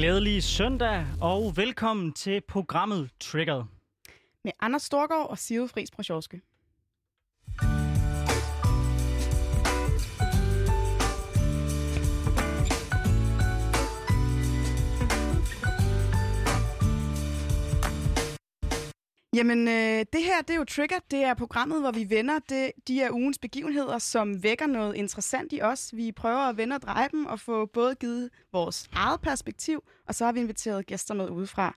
Glædelig søndag, og velkommen til programmet Triggered. Med Anders Storgård og Sive Friis Prosjorske. Jamen, øh, det her, det er jo Trigger. Det er programmet, hvor vi vender det, de her ugens begivenheder, som vækker noget interessant i os. Vi prøver at vende og dreje dem og få både givet vores eget perspektiv, og så har vi inviteret gæster med udefra.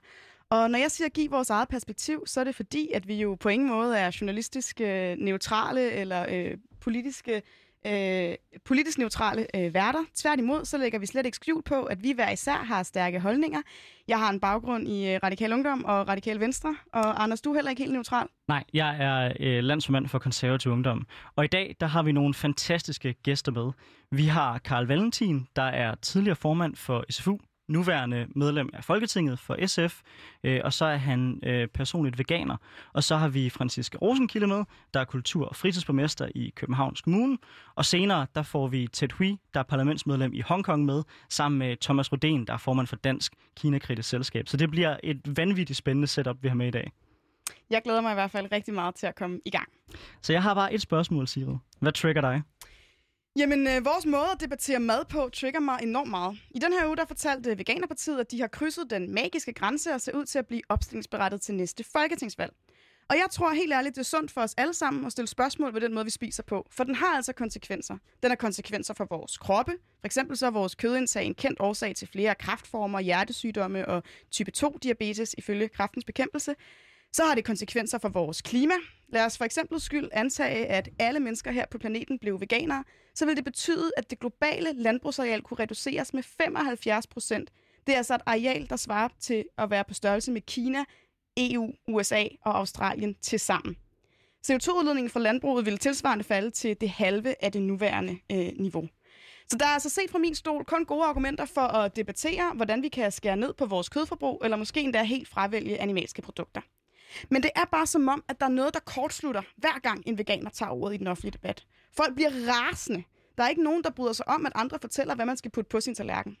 Og når jeg siger give vores eget perspektiv, så er det fordi, at vi jo på ingen måde er journalistisk øh, neutrale eller øh, politiske øh, politisk neutrale øh, værter. Tværtimod, så lægger vi slet ikke skjult på, at vi hver især har stærke holdninger. Jeg har en baggrund i øh, Radikal Ungdom og Radikal Venstre, og Anders, du er heller ikke helt neutral. Nej, jeg er øh, landsformand for konservativ ungdom, og i dag der har vi nogle fantastiske gæster med. Vi har Karl Valentin, der er tidligere formand for SFU, nuværende medlem af Folketinget for SF, øh, og så er han øh, personligt veganer. Og så har vi Franziska Rosenkilde med, der er kultur- og fritidsborgmester i Københavns Kommune. Og senere, der får vi Ted Hui, der er parlamentsmedlem i Hongkong med, sammen med Thomas Roden, der er formand for Dansk Kina-kritisk Selskab. Så det bliver et vanvittigt spændende setup, vi har med i dag. Jeg glæder mig i hvert fald rigtig meget til at komme i gang. Så jeg har bare et spørgsmål, Sigrid. Hvad trigger dig? Jamen, øh, vores måde at debattere mad på trigger mig enormt meget. I den her uge, der fortalte øh, Veganerpartiet, at de har krydset den magiske grænse og ser ud til at blive opstillingsberettet til næste folketingsvalg. Og jeg tror helt ærligt, det er sundt for os alle sammen at stille spørgsmål ved den måde, vi spiser på. For den har altså konsekvenser. Den har konsekvenser for vores kroppe. For eksempel så er vores kødindtag en kendt årsag til flere kraftformer, hjertesygdomme og type 2-diabetes ifølge kraftens bekæmpelse. Så har det konsekvenser for vores klima. Lad os for eksempel skyld antage, at alle mennesker her på planeten blev veganere, så vil det betyde, at det globale landbrugsareal kunne reduceres med 75 procent. Det er altså et areal, der svarer til at være på størrelse med Kina, EU, USA og Australien til sammen. CO2-udledningen fra landbruget ville tilsvarende falde til det halve af det nuværende øh, niveau. Så der er altså set fra min stol kun gode argumenter for at debattere, hvordan vi kan skære ned på vores kødforbrug, eller måske endda helt fravælge animalske produkter. Men det er bare som om, at der er noget, der kortslutter, hver gang en veganer tager ordet i den offentlige debat. Folk bliver rasende. Der er ikke nogen, der bryder sig om, at andre fortæller, hvad man skal putte på sin tallerken.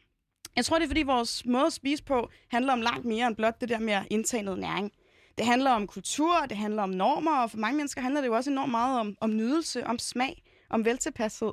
Jeg tror, det er, fordi vores måde at spise på handler om langt mere end blot det der med at indtage noget næring. Det handler om kultur, det handler om normer, og for mange mennesker handler det jo også enormt meget om, om nydelse, om smag, om veltilpashed.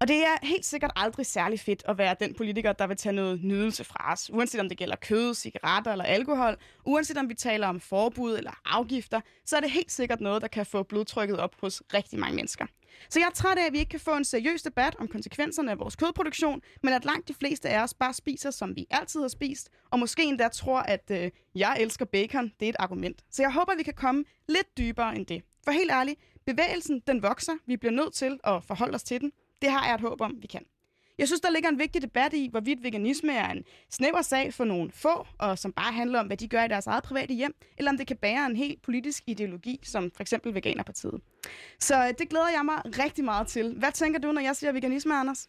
Og det er helt sikkert aldrig særlig fedt at være den politiker, der vil tage noget nydelse fra os. Uanset om det gælder kød, cigaretter eller alkohol, uanset om vi taler om forbud eller afgifter, så er det helt sikkert noget, der kan få blodtrykket op hos rigtig mange mennesker. Så jeg er træt af, at vi ikke kan få en seriøs debat om konsekvenserne af vores kødproduktion, men at langt de fleste af os bare spiser, som vi altid har spist, og måske endda tror, at øh, jeg elsker bacon, det er et argument. Så jeg håber, at vi kan komme lidt dybere end det. For helt ærligt, bevægelsen den vokser, vi bliver nødt til at forholde os til den, det har jeg et håb om, vi kan. Jeg synes, der ligger en vigtig debat i, hvorvidt veganisme er en snæver sag for nogle få, og som bare handler om, hvad de gør i deres eget private hjem, eller om det kan bære en helt politisk ideologi, som for eksempel Veganerpartiet. Så øh, det glæder jeg mig rigtig meget til. Hvad tænker du, når jeg siger veganisme, Anders?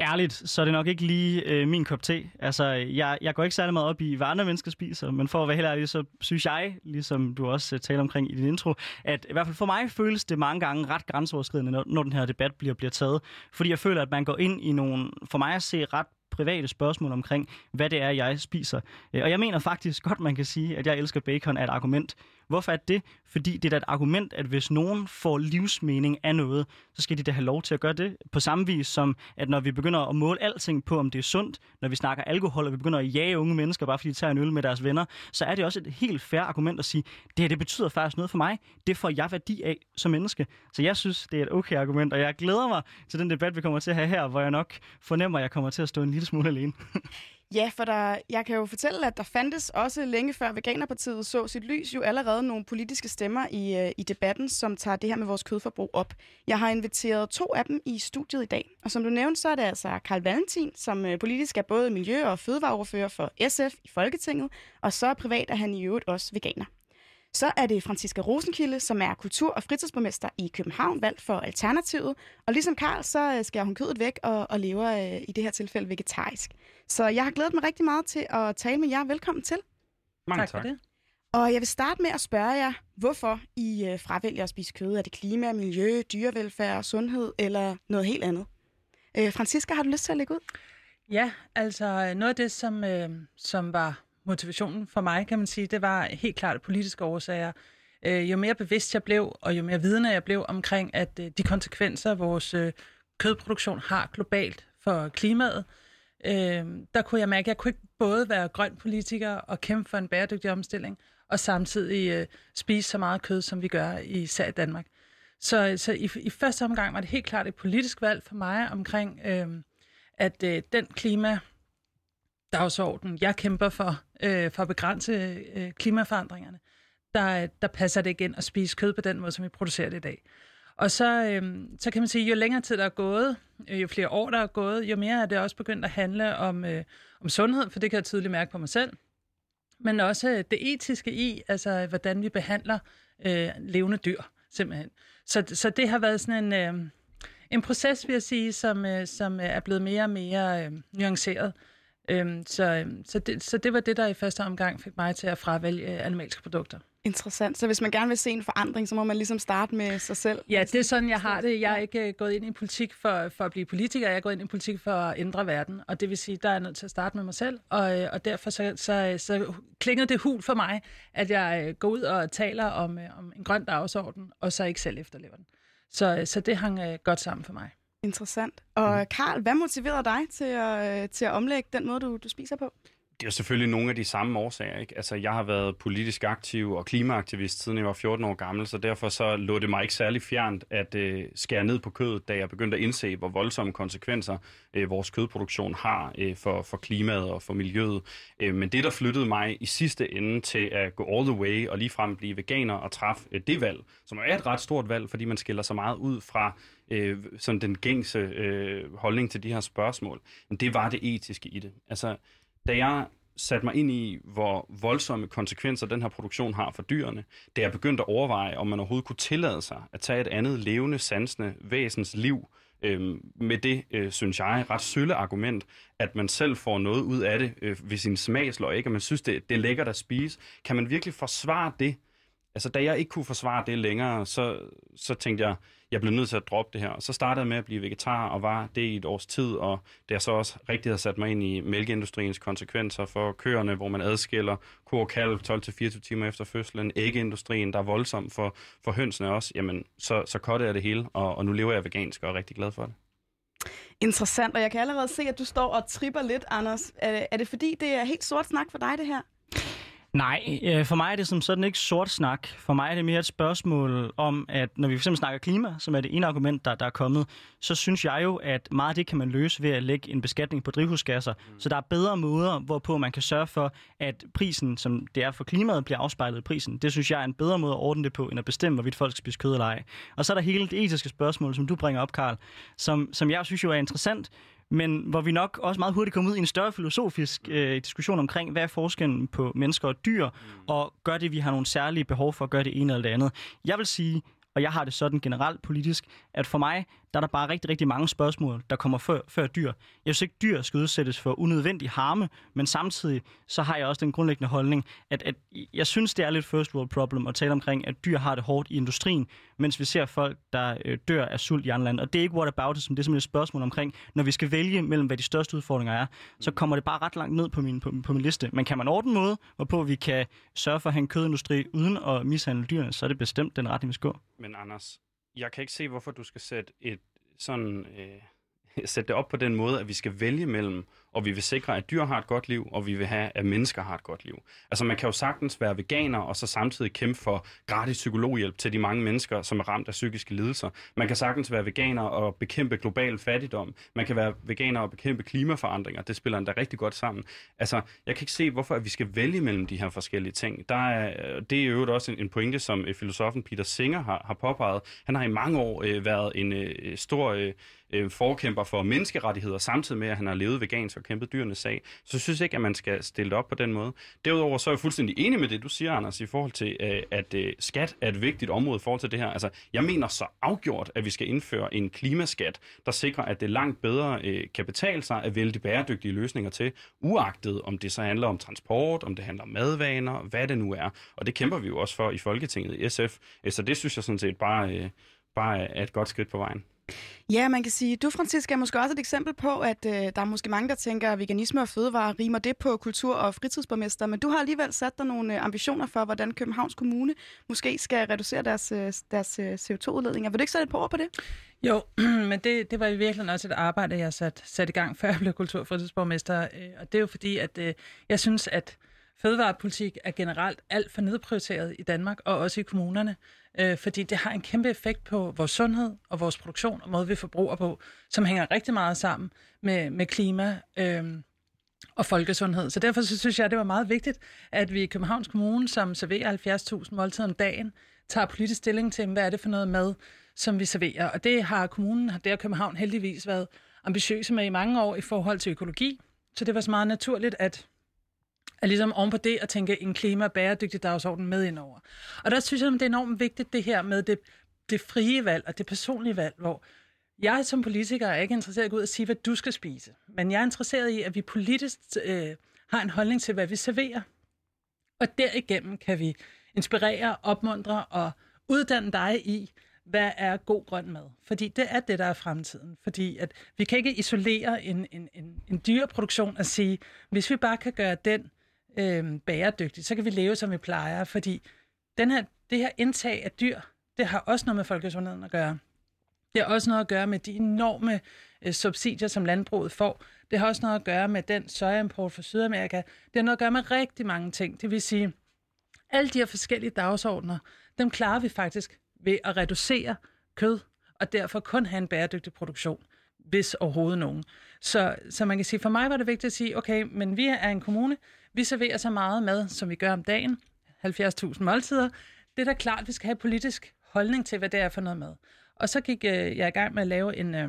Ærligt, så er det nok ikke lige øh, min kop te. Altså, jeg, jeg går ikke særlig meget op i, hvad andre mennesker spiser, men for at være helt ærlig, så synes jeg, ligesom du også øh, taler omkring i din intro, at i hvert fald for mig føles det mange gange ret grænseoverskridende, når, når den her debat bliver, bliver taget. Fordi jeg føler, at man går ind i nogle, for mig at se, ret private spørgsmål omkring, hvad det er, jeg spiser. Øh, og jeg mener faktisk godt, man kan sige, at jeg elsker bacon er et argument. Hvorfor er det? Fordi det er da et argument, at hvis nogen får livsmening af noget, så skal de da have lov til at gøre det. På samme vis som, at når vi begynder at måle alting på, om det er sundt, når vi snakker alkohol, og vi begynder at jage unge mennesker, bare fordi de tager en øl med deres venner, så er det også et helt fair argument at sige, det her det betyder faktisk noget for mig. Det får jeg værdi af som menneske. Så jeg synes, det er et okay argument, og jeg glæder mig til den debat, vi kommer til at have her, hvor jeg nok fornemmer, at jeg kommer til at stå en lille smule alene. Ja, for der, jeg kan jo fortælle, at der fandtes også længe før Veganerpartiet så sit lys jo allerede nogle politiske stemmer i, øh, i debatten, som tager det her med vores kødforbrug op. Jeg har inviteret to af dem i studiet i dag, og som du nævnte, så er det altså Karl Valentin, som øh, politisk er både miljø- og fødevareordfører for SF i Folketinget, og så privat er han i øvrigt også veganer. Så er det Franziska Rosenkilde, som er kultur- og fritidsborgmester i København, valgt for Alternativet. Og ligesom Karl, så øh, skal hun kødet væk og, og lever øh, i det her tilfælde vegetarisk. Så jeg har glædet mig rigtig meget til at tale med jer. Velkommen til. Mange tak. tak. For det. Og jeg vil starte med at spørge jer, hvorfor I øh, fravælger at spise kød. Er det klima, miljø, dyrevelfærd, sundhed eller noget helt andet? Øh, Franziska, har du lyst til at lægge ud? Ja, altså noget af det, som, øh, som var motivationen for mig, kan man sige, det var helt klart politiske årsager. Øh, jo mere bevidst jeg blev, og jo mere vidende jeg blev omkring, at øh, de konsekvenser, vores øh, kødproduktion har globalt for klimaet, øh, der kunne jeg mærke, at jeg kunne ikke både være grøn politiker og kæmpe for en bæredygtig omstilling, og samtidig øh, spise så meget kød, som vi gør især i Danmark. Så, så i, i første omgang var det helt klart et politisk valg for mig omkring, øh, at øh, den klima dagsorden, jeg kæmper for, øh, for at begrænse øh, klimaforandringerne, der, der passer det ikke ind at spise kød på den måde, som vi producerer det i dag. Og så, øh, så kan man sige, jo længere tid der er gået, øh, jo flere år der er gået, jo mere er det også begyndt at handle om, øh, om sundhed, for det kan jeg tydeligt mærke på mig selv. Men også øh, det etiske i, altså hvordan vi behandler øh, levende dyr, simpelthen. Så, så det har været sådan en, øh, en proces, vil jeg sige, som, øh, som er blevet mere og mere øh, nuanceret. Øhm, så, øhm, så, det, så det var det, der i første omgang fik mig til at fravælge øh, animalske produkter. Interessant. Så hvis man gerne vil se en forandring, så må man ligesom starte med sig selv? Ja, det er sådan, jeg har det. Jeg er ikke øh, gået ind i politik for, for at blive politiker. Jeg er gået ind i politik for at ændre verden. Og det vil sige, der er nødt til at starte med mig selv. Og, øh, og derfor så, så, så klingede det hul for mig, at jeg går ud og taler om, om en grøn dagsorden, og så ikke selv efterlever den. Så, så det hang godt sammen for mig. Interessant. Og Karl, hvad motiverede dig til at, til at omlægge den måde, du, du spiser på? Det er selvfølgelig nogle af de samme årsager. Ikke? Altså, jeg har været politisk aktiv og klimaaktivist siden jeg var 14 år gammel, så derfor så lå det mig ikke særlig fjernt at øh, skære ned på kødet, da jeg begyndte at indse, hvor voldsomme konsekvenser øh, vores kødproduktion har øh, for, for klimaet og for miljøet. Øh, men det, der flyttede mig i sidste ende til at gå all the way og ligefrem blive veganer og træffe øh, det valg, som er et ret stort valg, fordi man skiller sig meget ud fra øh, sådan den gængse øh, holdning til de her spørgsmål. Men det var det etiske i det. Altså, da jeg satte mig ind i, hvor voldsomme konsekvenser den her produktion har for dyrene, da jeg begyndte at overveje, om man overhovedet kunne tillade sig at tage et andet levende, sansende væsens liv, øh, med det, øh, synes jeg, ret sølle argument, at man selv får noget ud af det øh, ved sin smagsløg, ikke? og man synes, det, det er lækkert at spise. Kan man virkelig forsvare det? Altså, da jeg ikke kunne forsvare det længere, så, så tænkte jeg, jeg blev nødt til at droppe det her. Så startede jeg med at blive vegetar og var det i et års tid, og det har så også rigtig har sat mig ind i mælkeindustriens konsekvenser for køerne, hvor man adskiller ko og kalv 12-24 timer efter fødslen, æggeindustrien, der er voldsom for, for hønsene også, jamen så, så kottede jeg det hele, og, og nu lever jeg vegansk og er rigtig glad for det. Interessant, og jeg kan allerede se, at du står og tripper lidt, Anders. Er, er det fordi, det er helt sort snak for dig, det her? Nej, øh, for mig er det som sådan ikke sort snak. For mig er det mere et spørgsmål om, at når vi fx snakker klima, som er det ene argument, der, der er kommet, så synes jeg jo, at meget af det kan man løse ved at lægge en beskatning på drivhusgasser. Mm. Så der er bedre måder, hvorpå man kan sørge for, at prisen, som det er for klimaet, bliver afspejlet i prisen. Det synes jeg er en bedre måde at ordne det på, end at bestemme, hvorvidt folk skal spise kød eller ej. Og så er der hele det etiske spørgsmål, som du bringer op, Karl, som, som jeg synes jo er interessant, men hvor vi nok også meget hurtigt kommer ud i en større filosofisk øh, diskussion omkring, hvad er forskellen på mennesker og dyr, mm. og gør det, vi har nogle særlige behov for at gøre det ene eller det andet. Jeg vil sige, og jeg har det sådan generelt politisk, at for mig, der er der bare rigtig, rigtig mange spørgsmål, der kommer før, før dyr. Jeg synes ikke, dyr skal udsættes for unødvendig harme, men samtidig så har jeg også den grundlæggende holdning, at, at jeg synes, det er lidt first world problem at tale omkring, at dyr har det hårdt i industrien, mens vi ser folk, der øh, dør af sult i andre lande. Og det er ikke what about it, som det er simpelthen et spørgsmål omkring, når vi skal vælge mellem, hvad de største udfordringer er, så kommer det bare ret langt ned på min, på, på min liste. Men kan man ordne måde, hvorpå vi kan sørge for at have en kødindustri uden at mishandle dyrene, så er det bestemt den retning, vi skal gå. Men Anders, jeg kan ikke se, hvorfor du skal sætte et sådan... Øh, sætte det op på den måde, at vi skal vælge mellem og vi vil sikre, at dyr har et godt liv, og vi vil have, at mennesker har et godt liv. Altså man kan jo sagtens være veganer, og så samtidig kæmpe for gratis psykologhjælp til de mange mennesker, som er ramt af psykiske lidelser. Man kan sagtens være veganer og bekæmpe global fattigdom. Man kan være veganer og bekæmpe klimaforandringer. Det spiller endda rigtig godt sammen. Altså, jeg kan ikke se, hvorfor at vi skal vælge mellem de her forskellige ting. Der er, øh, det er jo også en, en pointe, som øh, filosofen Peter Singer har, har påpeget. Han har i mange år øh, været en øh, stor øh, øh, forkæmper for menneskerettigheder, samtidig med, at han har levet vegansk og kæmpet dyrenes sag. Så jeg synes ikke, at man skal stille det op på den måde. Derudover så er jeg fuldstændig enig med det, du siger, Anders, i forhold til, øh, at øh, skat er et vigtigt område i forhold til det her. Altså, jeg mener så afgjort, at vi skal indføre en klimaskat, der sikrer, at det langt bedre øh, kan betale sig at vælge de bæredygtige løsninger til, uagtet om det så handler om transport, om det handler om madvaner, hvad det nu er. Og det kæmper vi jo også for i Folketinget i SF. Så det synes jeg sådan set bare, øh, bare er et godt skridt på vejen. Ja, man kan sige, du, Francisca, er måske også et eksempel på, at øh, der er måske mange, der tænker, at veganisme og fødevare rimer det på kultur- og fritidsborgmester, men du har alligevel sat dig nogle øh, ambitioner for, hvordan Københavns Kommune måske skal reducere deres, øh, deres øh, CO2-udledninger. Vil du ikke sætte et par ord på det? Jo, men det, det var i virkeligheden også et arbejde, jeg satte sat i gang, før jeg blev kultur- og fritidsborgmester. Øh, og det er jo fordi, at øh, jeg synes, at fødevarepolitik er generelt alt for nedprioriteret i Danmark, og også i kommunerne, øh, fordi det har en kæmpe effekt på vores sundhed og vores produktion og måde, vi forbruger på, som hænger rigtig meget sammen med, med klima øh, og folkesundhed. Så derfor så synes jeg, det var meget vigtigt, at vi i Københavns Kommune, som serverer 70.000 måltider om dagen, tager politisk stilling til, hvad er det for noget mad, som vi serverer. Og det har kommunen, det har København heldigvis været ambitiøse med i mange år i forhold til økologi. Så det var så meget naturligt, at at ligesom oven på det at tænke en klima- og bæredygtig dagsorden med indover. Og der synes jeg, det er enormt vigtigt det her med det, det frie valg og det personlige valg, hvor jeg som politiker er ikke interesseret i at gå ud og sige, hvad du skal spise. Men jeg er interesseret i, at vi politisk øh, har en holdning til, hvad vi serverer. Og derigennem kan vi inspirere, opmuntre og uddanne dig i, hvad er god grøn mad? Fordi det er det, der er fremtiden. Fordi at vi kan ikke isolere en, en, en, en dyreproduktion og sige, hvis vi bare kan gøre den øh, bæredygtigt, så kan vi leve, som vi plejer. Fordi den her, det her indtag af dyr, det har også noget med folkesundheden at gøre. Det har også noget at gøre med de enorme øh, subsidier, som landbruget får. Det har også noget at gøre med den sojaimport fra Sydamerika. Det har noget at gøre med rigtig mange ting. Det vil sige, alle de her forskellige dagsordner, dem klarer vi faktisk ved at reducere kød, og derfor kun have en bæredygtig produktion, hvis overhovedet nogen. Så, så man kan sige, for mig var det vigtigt at sige, okay, men vi er en kommune, vi serverer så meget mad, som vi gør om dagen, 70.000 måltider. Det er da klart, vi skal have politisk holdning til, hvad det er for noget mad. Og så gik øh, jeg i gang med at lave en øh,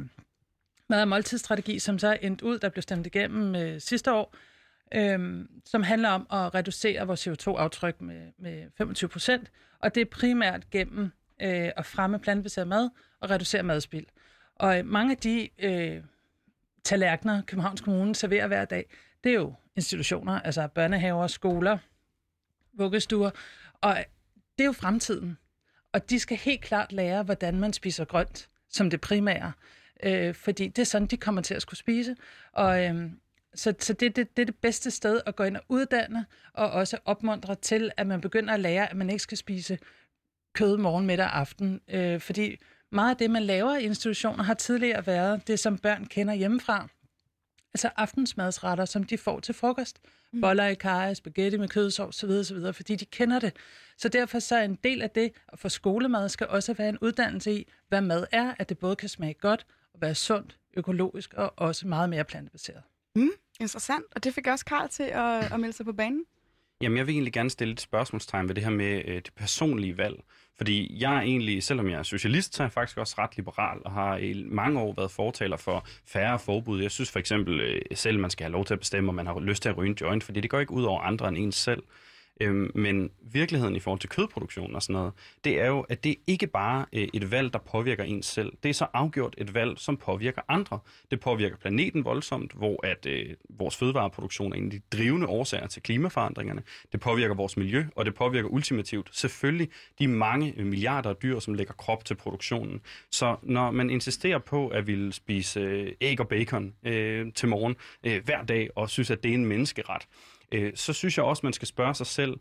mad- og måltidsstrategi, som så endte ud, der blev stemt igennem øh, sidste år, øh, som handler om at reducere vores CO2-aftryk med, med 25 procent. Og det er primært gennem øh, at fremme plantebaseret mad og reducere madspild. Og mange af de øh, tallerkener, Københavns Kommune serverer hver dag, det er jo institutioner, altså børnehaver, skoler, vuggestuer, og det er jo fremtiden. Og de skal helt klart lære, hvordan man spiser grønt som det primære, øh, fordi det er sådan, de kommer til at skulle spise. Og, øh, så så det, det, det er det bedste sted at gå ind og uddanne, og også opmuntre til, at man begynder at lære, at man ikke skal spise kød morgen, middag og aften. Øh, fordi meget af det, man laver i institutioner, har tidligere været det, som børn kender hjemmefra. Altså aftensmadsretter, som de får til frokost. Mm. Boller i kaj, spaghetti med kødsovs osv., osv., fordi de kender det. Så derfor så er en del af det at få skolemad skal også være en uddannelse i, hvad mad er, at det både kan smage godt og være sundt, økologisk og også meget mere plantebaseret. Mm, interessant, og det fik også Karl til at, at melde sig på banen. Jamen, jeg vil egentlig gerne stille et spørgsmålstegn ved det her med øh, det personlige valg. Fordi jeg er egentlig, selvom jeg er socialist, så er jeg faktisk også ret liberal, og har i mange år været fortaler for færre forbud. Jeg synes for eksempel øh, selv, man skal have lov til at bestemme, om man har lyst til at ryge en joint, fordi det går ikke ud over andre end ens selv. Øhm, men virkeligheden i forhold til kødproduktion og sådan noget, det er jo, at det ikke bare er et valg, der påvirker ens selv. Det er så afgjort et valg, som påvirker andre. Det påvirker planeten voldsomt, hvor at øh, vores fødevareproduktion er en af de drivende årsager til klimaforandringerne. Det påvirker vores miljø, og det påvirker ultimativt selvfølgelig de mange øh, milliarder af dyr, som lægger krop til produktionen. Så når man insisterer på at ville spise øh, æg og bacon øh, til morgen øh, hver dag, og synes, at det er en menneskeret, øh, så synes jeg også, man skal spørge sig selv,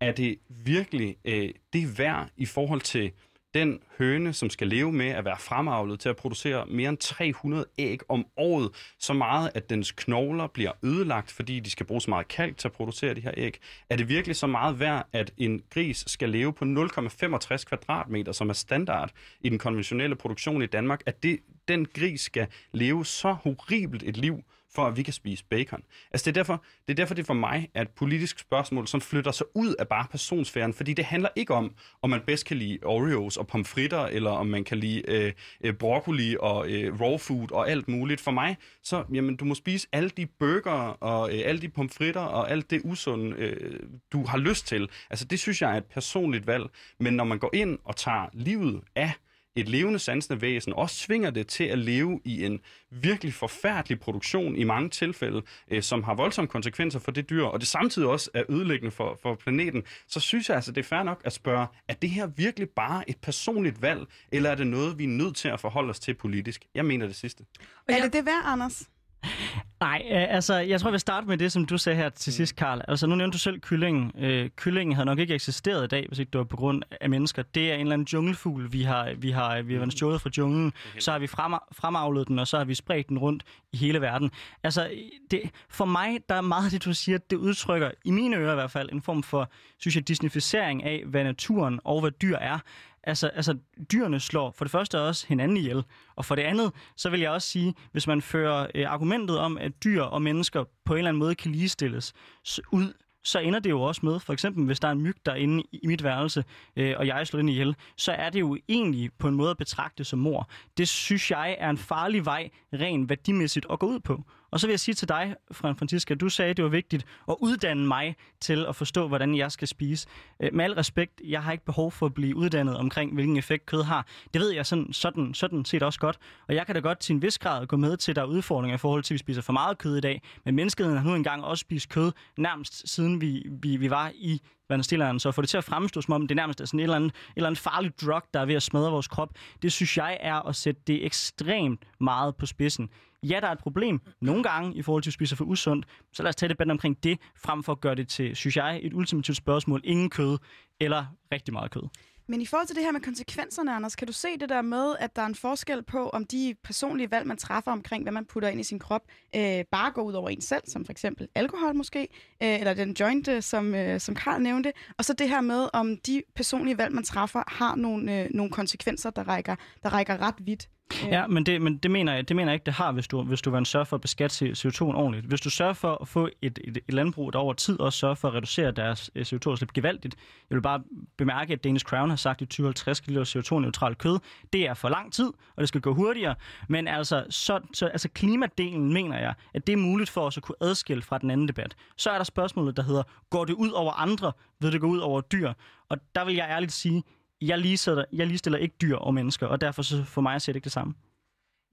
er det virkelig øh, det værd i forhold til den høne, som skal leve med at være fremavlet til at producere mere end 300 æg om året, så meget, at dens knogler bliver ødelagt, fordi de skal bruge så meget kalk til at producere de her æg. Er det virkelig så meget værd, at en gris skal leve på 0,65 kvadratmeter, som er standard i den konventionelle produktion i Danmark, at det, den gris skal leve så horribelt et liv, for at vi kan spise bacon. Altså det er derfor, det er derfor, det for mig er et politisk spørgsmål, som flytter sig ud af bare personsfæren, fordi det handler ikke om, om man bedst kan lide Oreos og pomfritter, eller om man kan lide øh, øh, broccoli og øh, raw food og alt muligt. For mig, så jamen, du må spise alle de burger og øh, alle de pomfritter og alt det usunde, øh, du har lyst til. Altså det synes jeg er et personligt valg, men når man går ind og tager livet af et levende sansende væsen, også svinger det til at leve i en virkelig forfærdelig produktion i mange tilfælde, øh, som har voldsomme konsekvenser for det dyr, og det samtidig også er ødelæggende for, for planeten, så synes jeg altså, det er fair nok at spørge, er det her virkelig bare et personligt valg, eller er det noget, vi er nødt til at forholde os til politisk? Jeg mener det sidste. Er det det værd, Anders? Nej, øh, altså, jeg tror, jeg vil starte med det, som du sagde her til sidst, Karl. Altså, nu nævnte du selv kyllingen. Øh, kyllingen havde nok ikke eksisteret i dag, hvis ikke det var på grund af mennesker. Det er en eller anden junglefugl, vi har, vi har, vi har været stjålet fra junglen. Så har vi frem, fremavlet den, og så har vi spredt den rundt i hele verden. Altså, det, for mig, der er meget af det, du siger, det udtrykker, i mine ører i hvert fald, en form for, synes jeg, disnificering af, hvad naturen og hvad dyr er. Altså, altså, dyrene slår for det første også hinanden ihjel, og for det andet, så vil jeg også sige, hvis man fører øh, argumentet om, at dyr og mennesker på en eller anden måde kan ligestilles ud, så ender det jo også med, for eksempel hvis der er en myg derinde i mit værelse, øh, og jeg slår den ihjel, så er det jo egentlig på en måde at betragte som mor. Det synes jeg er en farlig vej, rent værdimæssigt, at gå ud på. Og så vil jeg sige til dig, Fran Francisca, du sagde, at det var vigtigt at uddanne mig til at forstå, hvordan jeg skal spise. Øh, med al respekt, jeg har ikke behov for at blive uddannet omkring, hvilken effekt kød har. Det ved jeg sådan, sådan, sådan set også godt. Og jeg kan da godt til en vis grad gå med til, at der er udfordringer i forhold til, at vi spiser for meget kød i dag. Men menneskeheden har nu engang også spist kød, nærmest siden vi, vi, vi var i vandstilleren, så få det til at fremstå, som om det nærmest er sådan et eller, andet, et eller andet farligt drug, der er ved at smadre vores krop, det synes jeg er at sætte det ekstremt meget på spidsen. Ja, der er et problem nogle gange i forhold til at spise for usundt, så lad os tage debatten omkring det, frem for at gøre det til, synes jeg, et ultimativt spørgsmål. Ingen kød eller rigtig meget kød. Men i forhold til det her med konsekvenserne, Anders, kan du se det der med, at der er en forskel på, om de personlige valg, man træffer omkring, hvad man putter ind i sin krop, øh, bare går ud over en selv, som for eksempel alkohol måske, øh, eller den joint, øh, som, øh, som Karl nævnte, og så det her med, om de personlige valg, man træffer, har nogle, øh, nogle konsekvenser, der rækker, der rækker ret vidt. Ja, men det, men det, mener jeg, det mener jeg ikke, det har, hvis du, hvis du vil sørge for at beskatte CO2 ordentligt. Hvis du sørger for at få et, et, et landbrug, der over tid også sørger for at reducere deres øh, CO2-udslip gevaldigt. Jeg vil bare bemærke, at Danish Crown har sagt, at 2050 kilo CO2-neutralt kød, det er for lang tid, og det skal gå hurtigere. Men altså, så, så, altså klimadelen mener jeg, at det er muligt for os at kunne adskille fra den anden debat. Så er der spørgsmålet, der hedder, går det ud over andre, ved det gå ud over dyr? Og der vil jeg ærligt sige, jeg ligestiller, jeg ligestiller ikke dyr og mennesker, og derfor så for mig ser det ikke det samme.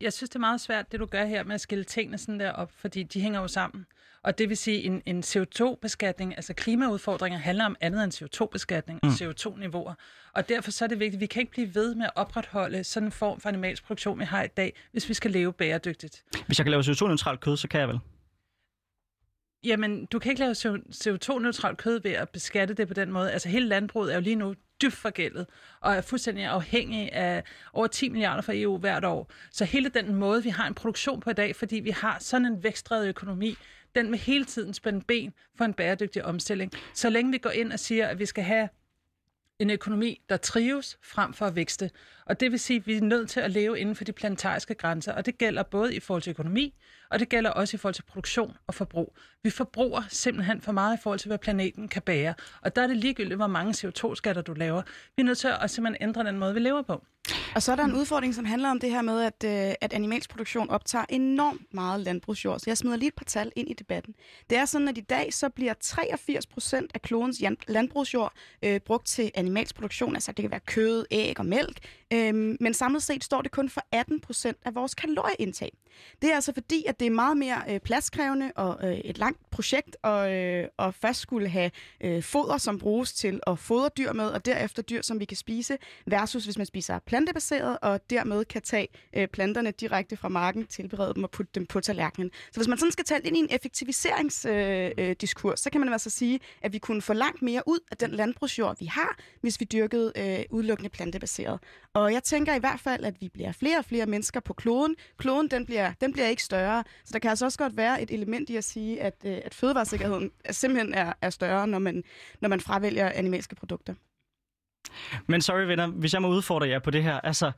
Jeg synes, det er meget svært, det du gør her med at skille tingene sådan der op, fordi de hænger jo sammen. Og det vil sige, en, en CO2-beskatning, altså klimaudfordringer, handler om andet end CO2-beskatning mm. og CO2-niveauer. Og derfor så er det vigtigt, at vi kan ikke blive ved med at opretholde sådan en form for animalsk produktion, vi har i dag, hvis vi skal leve bæredygtigt. Hvis jeg kan lave CO2-neutralt kød, så kan jeg vel? Jamen, du kan ikke lave CO2-neutralt kød ved at beskatte det på den måde. Altså, hele landbruget er jo lige nu dybt forgældet og er fuldstændig afhængig af over 10 milliarder fra EU hvert år. Så hele den måde, vi har en produktion på i dag, fordi vi har sådan en vækstdrevet økonomi, den vil hele tiden spænde ben for en bæredygtig omstilling. Så længe vi går ind og siger, at vi skal have en økonomi, der trives frem for at vækste. Og det vil sige, at vi er nødt til at leve inden for de planetariske grænser, og det gælder både i forhold til økonomi, og det gælder også i forhold til produktion og forbrug. Vi forbruger simpelthen for meget i forhold til, hvad planeten kan bære. Og der er det ligegyldigt, hvor mange CO2-skatter du laver. Vi er nødt til at simpelthen ændre den måde, vi lever på. Og så er der en udfordring, som handler om det her med, at, øh, at animalsk produktion optager enormt meget landbrugsjord. Så jeg smider lige et par tal ind i debatten. Det er sådan, at i dag så bliver 83 procent af klodens landbrugsjord øh, brugt til animalsk produktion. Altså det kan være kød, æg og mælk. Øh, Øhm, men samlet set står det kun for 18 procent af vores kalorieindtag. Det er altså fordi, at det er meget mere øh, pladskrævende og øh, et langt projekt og, øh, og først skulle have øh, foder, som bruges til at fodre dyr med, og derefter dyr, som vi kan spise, versus hvis man spiser plantebaseret, og dermed kan tage øh, planterne direkte fra marken, tilberede dem og putte dem på tallerkenen. Så hvis man sådan skal tale ind i en effektiviseringsdiskurs, øh, øh, så kan man altså sige, at vi kunne få langt mere ud af den landbrugsjord, vi har, hvis vi dyrkede øh, udelukkende plantebaseret. Og jeg tænker i hvert fald, at vi bliver flere og flere mennesker på kloden. Kloden, den bliver, den bliver ikke større. Så der kan altså også godt være et element i at sige, at, øh, at fødevaresikkerheden er, simpelthen er, er større, når man, når man fravælger animalske produkter. Men sorry venner, hvis jeg må udfordre jer på det her. Altså,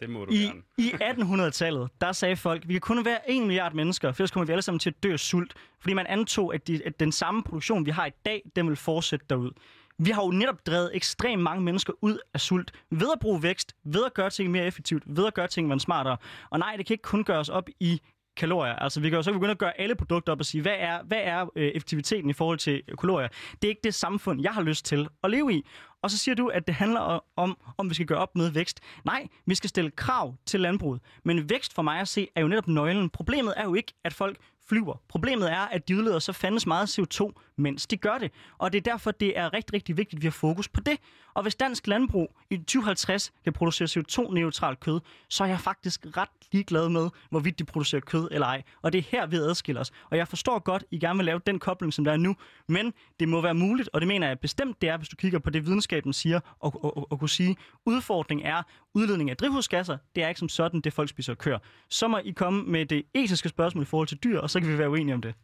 det må du i, gerne. I 1800-tallet, der sagde folk, vi kan kun være 1 milliard mennesker, for ellers kommer vi alle sammen til at dø af sult. Fordi man antog, at, de, at den samme produktion, vi har i dag, den vil fortsætte derud. Vi har jo netop drevet ekstremt mange mennesker ud af sult ved at bruge vækst, ved at gøre ting mere effektivt, ved at gøre ting smartere. Og nej, det kan ikke kun gøres op i kalorier. Altså, vi kan jo så begynde at gøre alle produkter op og sige, hvad er, hvad er øh, effektiviteten i forhold til øh, kalorier? Det er ikke det samfund, jeg har lyst til at leve i. Og så siger du, at det handler om, om vi skal gøre op med vækst. Nej, vi skal stille krav til landbruget. Men vækst for mig at se er jo netop nøglen. Problemet er jo ikke, at folk flyver. Problemet er, at de udleder så fandens meget CO2, mens de gør det. Og det er derfor, det er rigtig, rigtig vigtigt, at vi har fokus på det. Og hvis dansk landbrug i 2050 kan producere CO2-neutralt kød, så er jeg faktisk ret ligeglad med, hvorvidt de producerer kød eller ej. Og det er her, vi adskiller os. Og jeg forstår godt, I gerne vil lave den kobling, som der er nu, men det må være muligt, og det mener jeg bestemt, det er, hvis du kigger på det, videnskaben siger, og, og, og, og kunne sige, udfordringen er udledning af drivhusgasser, det er ikke som sådan, det folk spiser og kører. Så må I komme med det etiske spørgsmål i forhold til dyr, og så kan vi være uenige om det.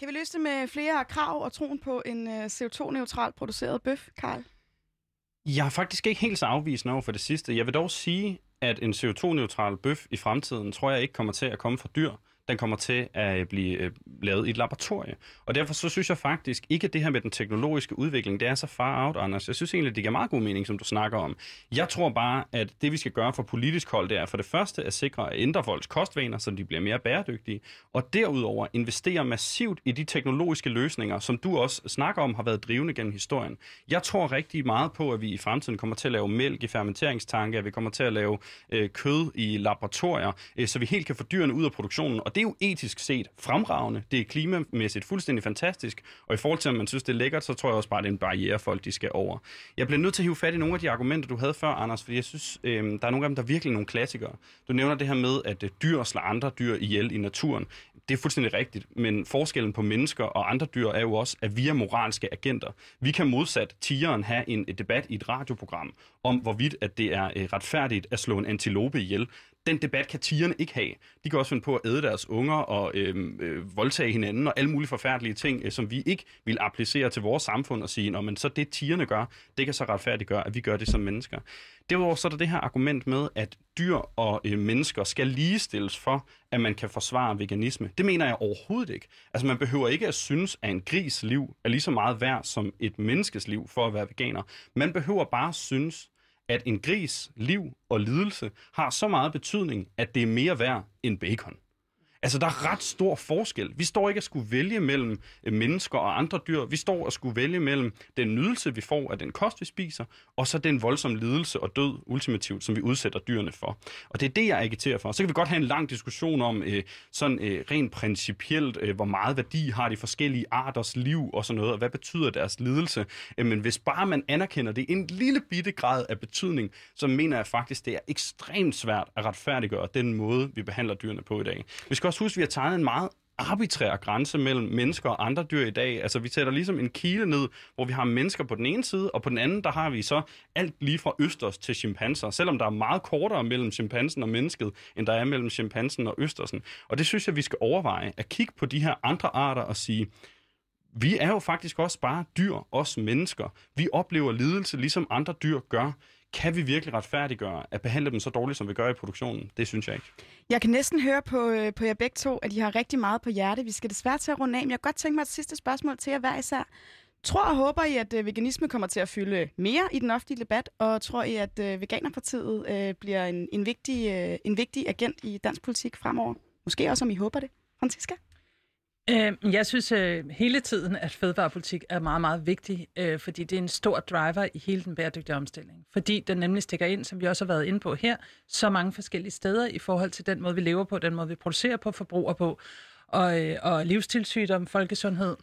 Kan vi løse det med flere krav og troen på en øh, CO2-neutral produceret bøf, Karl? Jeg er faktisk ikke helt så afvisende over for det sidste. Jeg vil dog sige, at en CO2-neutral bøf i fremtiden, tror jeg ikke kommer til at komme fra dyr den kommer til at øh, blive øh, lavet i et laboratorie. Og derfor så synes jeg faktisk ikke, at det her med den teknologiske udvikling, det er så far out, Anders. Jeg synes egentlig, det giver meget god mening, som du snakker om. Jeg tror bare, at det vi skal gøre for politisk hold, det er for det første at sikre at ændre folks kostvaner, så de bliver mere bæredygtige, og derudover investere massivt i de teknologiske løsninger, som du også snakker om, har været drivende gennem historien. Jeg tror rigtig meget på, at vi i fremtiden kommer til at lave mælk i fermenteringstanke, at vi kommer til at lave øh, kød i laboratorier, øh, så vi helt kan få dyrene ud af produktionen. Og det er jo etisk set fremragende. Det er klimamæssigt fuldstændig fantastisk. Og i forhold til, om man synes, det er lækkert, så tror jeg også bare, det er en barriere, folk de skal over. Jeg bliver nødt til at hive fat i nogle af de argumenter, du havde før, Anders, fordi jeg synes, øh, der er nogle af dem, der er virkelig nogle klassikere. Du nævner det her med, at øh, dyr slår andre dyr ihjel i naturen. Det er fuldstændig rigtigt, men forskellen på mennesker og andre dyr er jo også, at vi er moralske agenter. Vi kan modsat tigeren have en øh, debat i et radioprogram om, hvorvidt at det er øh, retfærdigt at slå en antilope ihjel den debat kan tigerne ikke have. De kan også finde på at æde deres unger og øh, øh, voldtage hinanden og alle mulige forfærdelige ting, øh, som vi ikke vil applicere til vores samfund og sige, men så det tigerne gør, det kan så retfærdiggøre, at vi gør det som mennesker. Derudover så er der det her argument med, at dyr og øh, mennesker skal ligestilles for, at man kan forsvare veganisme. Det mener jeg overhovedet ikke. Altså man behøver ikke at synes, at en gris liv er lige så meget værd som et menneskes liv for at være veganer. Man behøver bare synes, at en gris liv og lidelse har så meget betydning, at det er mere værd end bacon. Altså, der er ret stor forskel. Vi står ikke at skulle vælge mellem øh, mennesker og andre dyr. Vi står at skulle vælge mellem den nydelse, vi får af den kost, vi spiser, og så den voldsomme lidelse og død, ultimativt, som vi udsætter dyrene for. Og det er det, jeg agiterer for. Så kan vi godt have en lang diskussion om øh, sådan øh, rent principielt, øh, hvor meget værdi har de forskellige arters liv og sådan noget, og hvad betyder deres lidelse. Øh, men hvis bare man anerkender det en lille bitte grad af betydning, så mener jeg faktisk, det er ekstremt svært at retfærdiggøre den måde, vi behandler dyrene på i dag. Vi skal også huske, at vi har tegnet en meget arbitrær grænse mellem mennesker og andre dyr i dag. Altså, vi sætter ligesom en kile ned, hvor vi har mennesker på den ene side, og på den anden, der har vi så alt lige fra østers til chimpanser, selvom der er meget kortere mellem chimpansen og mennesket, end der er mellem chimpansen og østersen. Og det synes jeg, vi skal overveje, at kigge på de her andre arter og sige, vi er jo faktisk også bare dyr, os mennesker. Vi oplever lidelse, ligesom andre dyr gør kan vi virkelig retfærdiggøre at behandle dem så dårligt, som vi gør i produktionen? Det synes jeg ikke. Jeg kan næsten høre på, øh, på jer begge to, at I har rigtig meget på hjerte. Vi skal desværre til at runde af, men jeg kan godt tænke mig et sidste spørgsmål til jer hver især. Tror og håber I, at øh, veganisme kommer til at fylde mere i den offentlige debat, og tror I, at øh, Veganerpartiet øh, bliver en, en, vigtig, øh, en vigtig agent i dansk politik fremover? Måske også, om I håber det. Franziska? Øh, jeg synes øh, hele tiden, at fødevarepolitik er meget, meget vigtig, øh, fordi det er en stor driver i hele den bæredygtige omstilling. Fordi den nemlig stikker ind, som vi også har været inde på her, så mange forskellige steder i forhold til den måde, vi lever på, den måde, vi producerer på, forbruger på, og, øh, og livsstilssygdom, folkesundhed.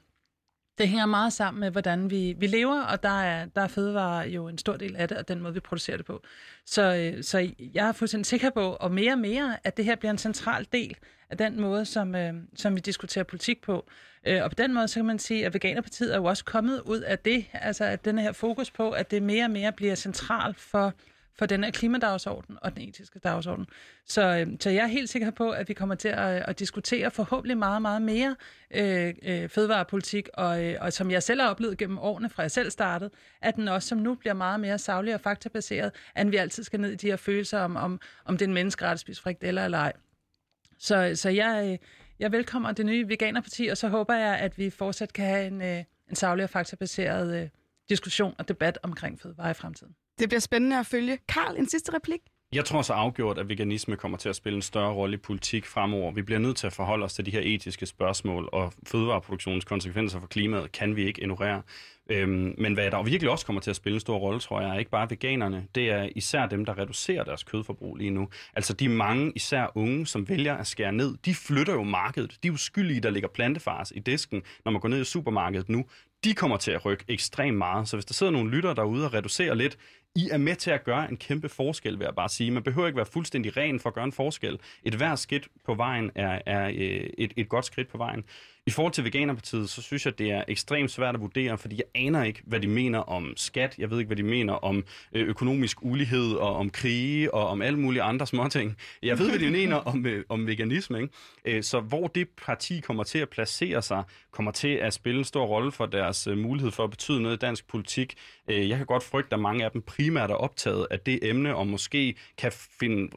Det hænger meget sammen med, hvordan vi, vi lever, og der er, der er fødevarer jo en stor del af det, og den måde, vi producerer det på. Så, øh, så jeg er fuldstændig sikker på, og mere og mere, at det her bliver en central del af den måde, som, øh, som vi diskuterer politik på. Øh, og på den måde, så kan man sige, at Veganerpartiet er jo også kommet ud af det, altså at den her fokus på, at det mere og mere bliver centralt for, for den her klimadagsorden og den etiske dagsorden. Så, øh, så jeg er helt sikker på, at vi kommer til at, øh, at diskutere forhåbentlig meget, meget mere øh, øh, fødevarepolitik, og, øh, og som jeg selv har oplevet gennem årene, fra jeg selv startede, at den også som nu bliver meget mere savlig og faktabaseret, end vi altid skal ned i de her følelser om, om, om den menneskeret spise frikadeller eller ej. Så, så jeg, øh, jeg velkommer det nye Veganerparti, og så håber jeg, at vi fortsat kan have en, øh, en savlig og faktabaseret øh, diskussion og debat omkring fødevare i fremtiden. Det bliver spændende at følge. Karl, en sidste replik? Jeg tror så afgjort, at veganisme kommer til at spille en større rolle i politik fremover. Vi bliver nødt til at forholde os til de her etiske spørgsmål, og fødevareproduktionens konsekvenser for klimaet kan vi ikke ignorere. Øhm, men hvad der virkelig også kommer til at spille en stor rolle, tror jeg, er ikke bare veganerne. Det er især dem, der reducerer deres kødforbrug lige nu. Altså de mange, især unge, som vælger at skære ned, de flytter jo markedet. De uskyldige, der ligger plantefars i disken, når man går ned i supermarkedet nu de kommer til at rykke ekstremt meget. Så hvis der sidder nogle lytter derude og reducerer lidt, i er med til at gøre en kæmpe forskel, vil jeg bare sige. Man behøver ikke være fuldstændig ren for at gøre en forskel. Et hver skridt på vejen er, er øh, et, et godt skridt på vejen. I forhold til Veganerpartiet, så synes jeg, det er ekstremt svært at vurdere, fordi jeg aner ikke, hvad de mener om skat. Jeg ved ikke, hvad de mener om øh, økonomisk ulighed og om krige og om alle mulige andre småting. Jeg ved, hvad de mener om, øh, om veganisme. Ikke? Øh, så hvor det parti kommer til at placere sig, kommer til at spille en stor rolle for deres øh, mulighed for at betyde noget i dansk politik. Jeg kan godt frygte, at mange af dem primært er optaget af det emne, og måske kan finde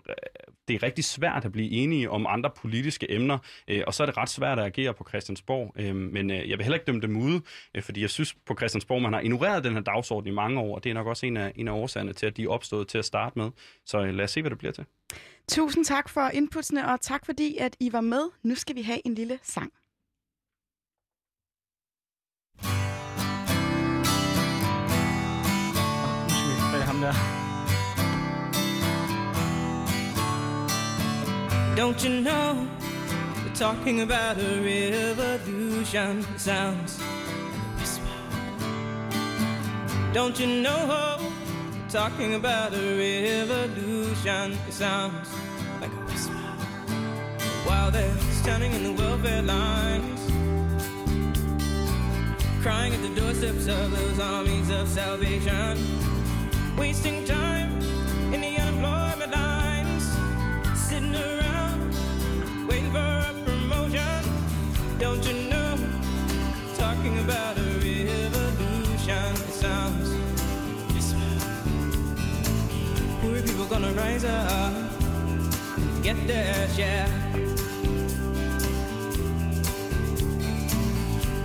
det er rigtig svært at blive enige om andre politiske emner, øh, og så er det ret svært at agere på Christian Christiansborg. Øh, men øh, jeg vil heller ikke dømme dem ude, øh, fordi jeg synes på Christiansborg, man har ignoreret den her dagsorden i mange år, og det er nok også en af, en af årsagerne til, at de er opstået til at starte med. Så øh, lad os se, hvad det bliver til. Tusind tak for inputsene, og tak fordi, at I var med. Nu skal vi have en lille sang. Don't you know? Talking about a revolution. Sounds like a whisper. Don't you know? We're talking about a revolution. Sounds like a whisper. While they're standing in the welfare lines, crying at the doorsteps of those armies of salvation, wasting time gonna rise up, get their share.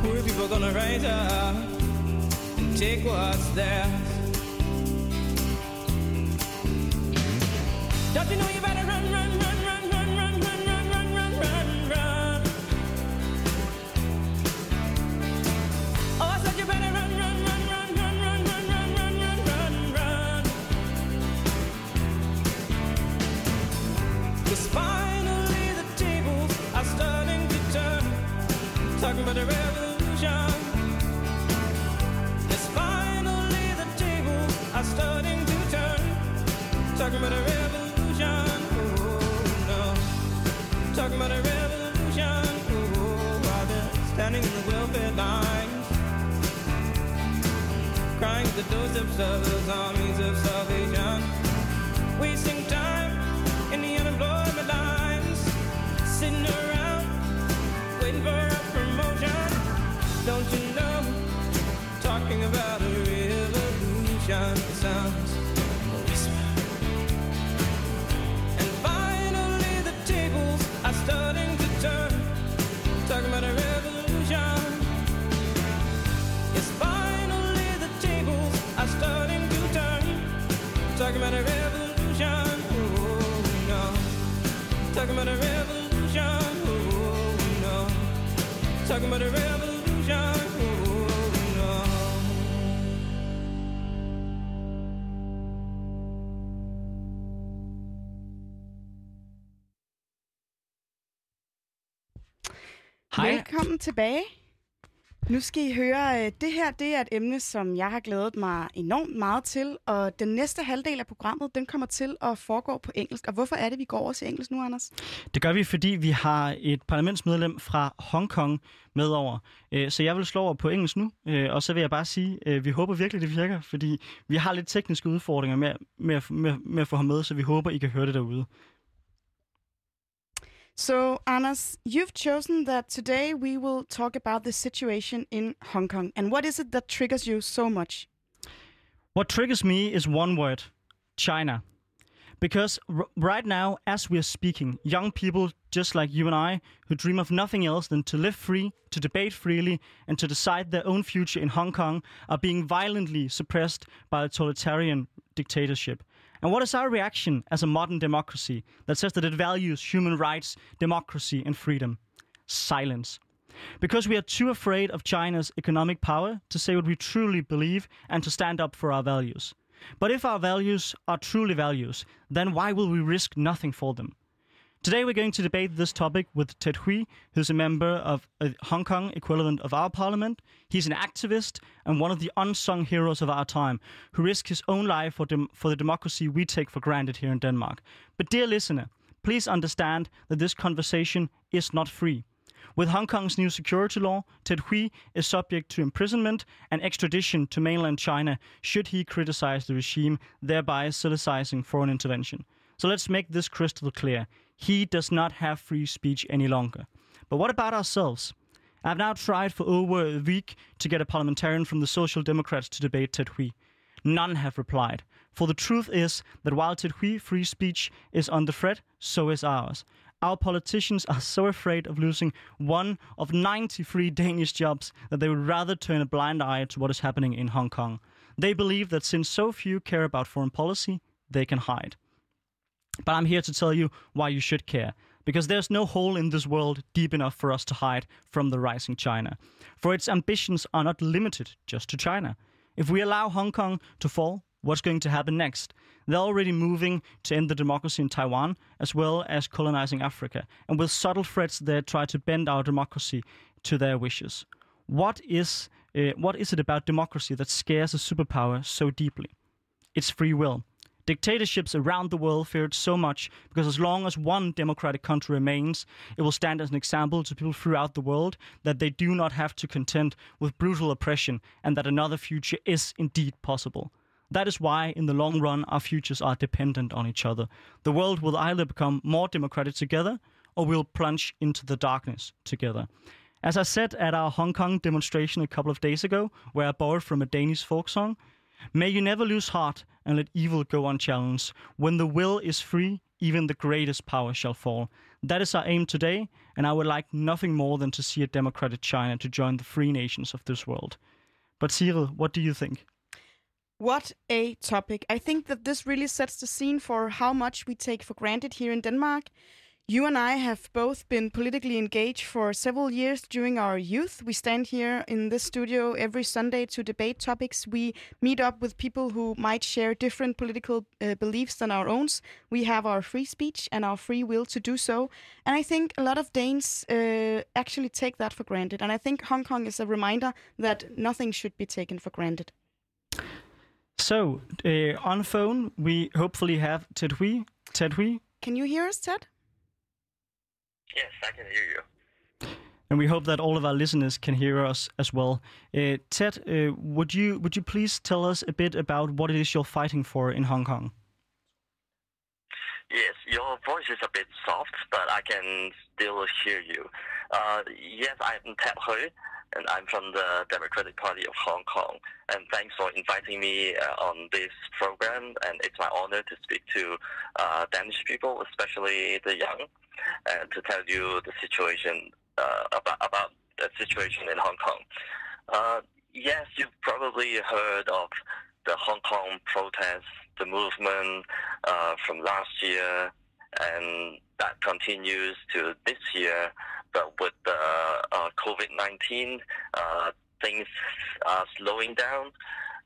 Poor people gonna rise up and take what's theirs. Don't you know you better run, run, tilbage. Nu skal I høre, øh, det her det er et emne, som jeg har glædet mig enormt meget til, og den næste halvdel af programmet, den kommer til at foregå på engelsk. Og hvorfor er det, vi går over til engelsk nu, Anders? Det gør vi, fordi vi har et parlamentsmedlem fra Hongkong med over. Øh, så jeg vil slå over på engelsk nu, øh, og så vil jeg bare sige, at vi håber virkelig, det virker, fordi vi har lidt tekniske udfordringer med, med, med, med at få ham med, så vi håber, I kan høre det derude. So, Anas, you've chosen that today we will talk about the situation in Hong Kong. And what is it that triggers you so much? What triggers me is one word China. Because r- right now, as we're speaking, young people just like you and I, who dream of nothing else than to live free, to debate freely, and to decide their own future in Hong Kong, are being violently suppressed by a totalitarian dictatorship. And what is our reaction as a modern democracy that says that it values human rights, democracy, and freedom? Silence. Because we are too afraid of China's economic power to say what we truly believe and to stand up for our values. But if our values are truly values, then why will we risk nothing for them? Today we're going to debate this topic with Ted Hui, who's a member of a Hong Kong equivalent of our parliament. He's an activist and one of the unsung heroes of our time, who risked his own life for, dem- for the democracy we take for granted here in Denmark. But dear listener, please understand that this conversation is not free. With Hong Kong's new security law, Ted Hui is subject to imprisonment and extradition to mainland China should he criticize the regime, thereby solicitizing foreign intervention. So let's make this crystal clear. He does not have free speech any longer. But what about ourselves? I've now tried for over a week to get a parliamentarian from the Social Democrats to debate Ted Hui. None have replied. For the truth is that while Ted Hui free speech is under threat, so is ours. Our politicians are so afraid of losing one of 93 Danish jobs that they would rather turn a blind eye to what is happening in Hong Kong. They believe that since so few care about foreign policy, they can hide. But I'm here to tell you why you should care. Because there's no hole in this world deep enough for us to hide from the rising China. For its ambitions are not limited just to China. If we allow Hong Kong to fall, what's going to happen next? They're already moving to end the democracy in Taiwan, as well as colonizing Africa. And with subtle threats, they try to bend our democracy to their wishes. What is, uh, what is it about democracy that scares a superpower so deeply? It's free will. Dictatorships around the world fear it so much because as long as one democratic country remains, it will stand as an example to people throughout the world that they do not have to contend with brutal oppression and that another future is indeed possible. That is why, in the long run, our futures are dependent on each other. The world will either become more democratic together or we'll plunge into the darkness together. As I said at our Hong Kong demonstration a couple of days ago, where I borrowed from a Danish folk song, May you never lose heart and let evil go unchallenged. When the will is free, even the greatest power shall fall. That is our aim today, and I would like nothing more than to see a democratic China to join the free nations of this world. But Cyril, what do you think? What a topic. I think that this really sets the scene for how much we take for granted here in Denmark. You and I have both been politically engaged for several years during our youth. We stand here in this studio every Sunday to debate topics. We meet up with people who might share different political uh, beliefs than our own. We have our free speech and our free will to do so. And I think a lot of Danes uh, actually take that for granted. And I think Hong Kong is a reminder that nothing should be taken for granted. So, uh, on phone, we hopefully have Ted Hui. Ted Hui, Can you hear us, Ted? Yes, I can hear you. and we hope that all of our listeners can hear us as well. Uh, Ted, uh, would you would you please tell us a bit about what it is you're fighting for in Hong Kong? Yes, your voice is a bit soft, but I can still hear you. Uh, yes, I'm Ted Hui, and I'm from the Democratic Party of Hong Kong. And thanks for inviting me uh, on this program. And it's my honor to speak to uh, Danish people, especially the young, and to tell you the situation uh, about about the situation in Hong Kong. Uh, yes, you've probably heard of the Hong Kong protests, the movement uh, from last year, and that continues to this year. But with the uh, COVID 19, uh, things are slowing down,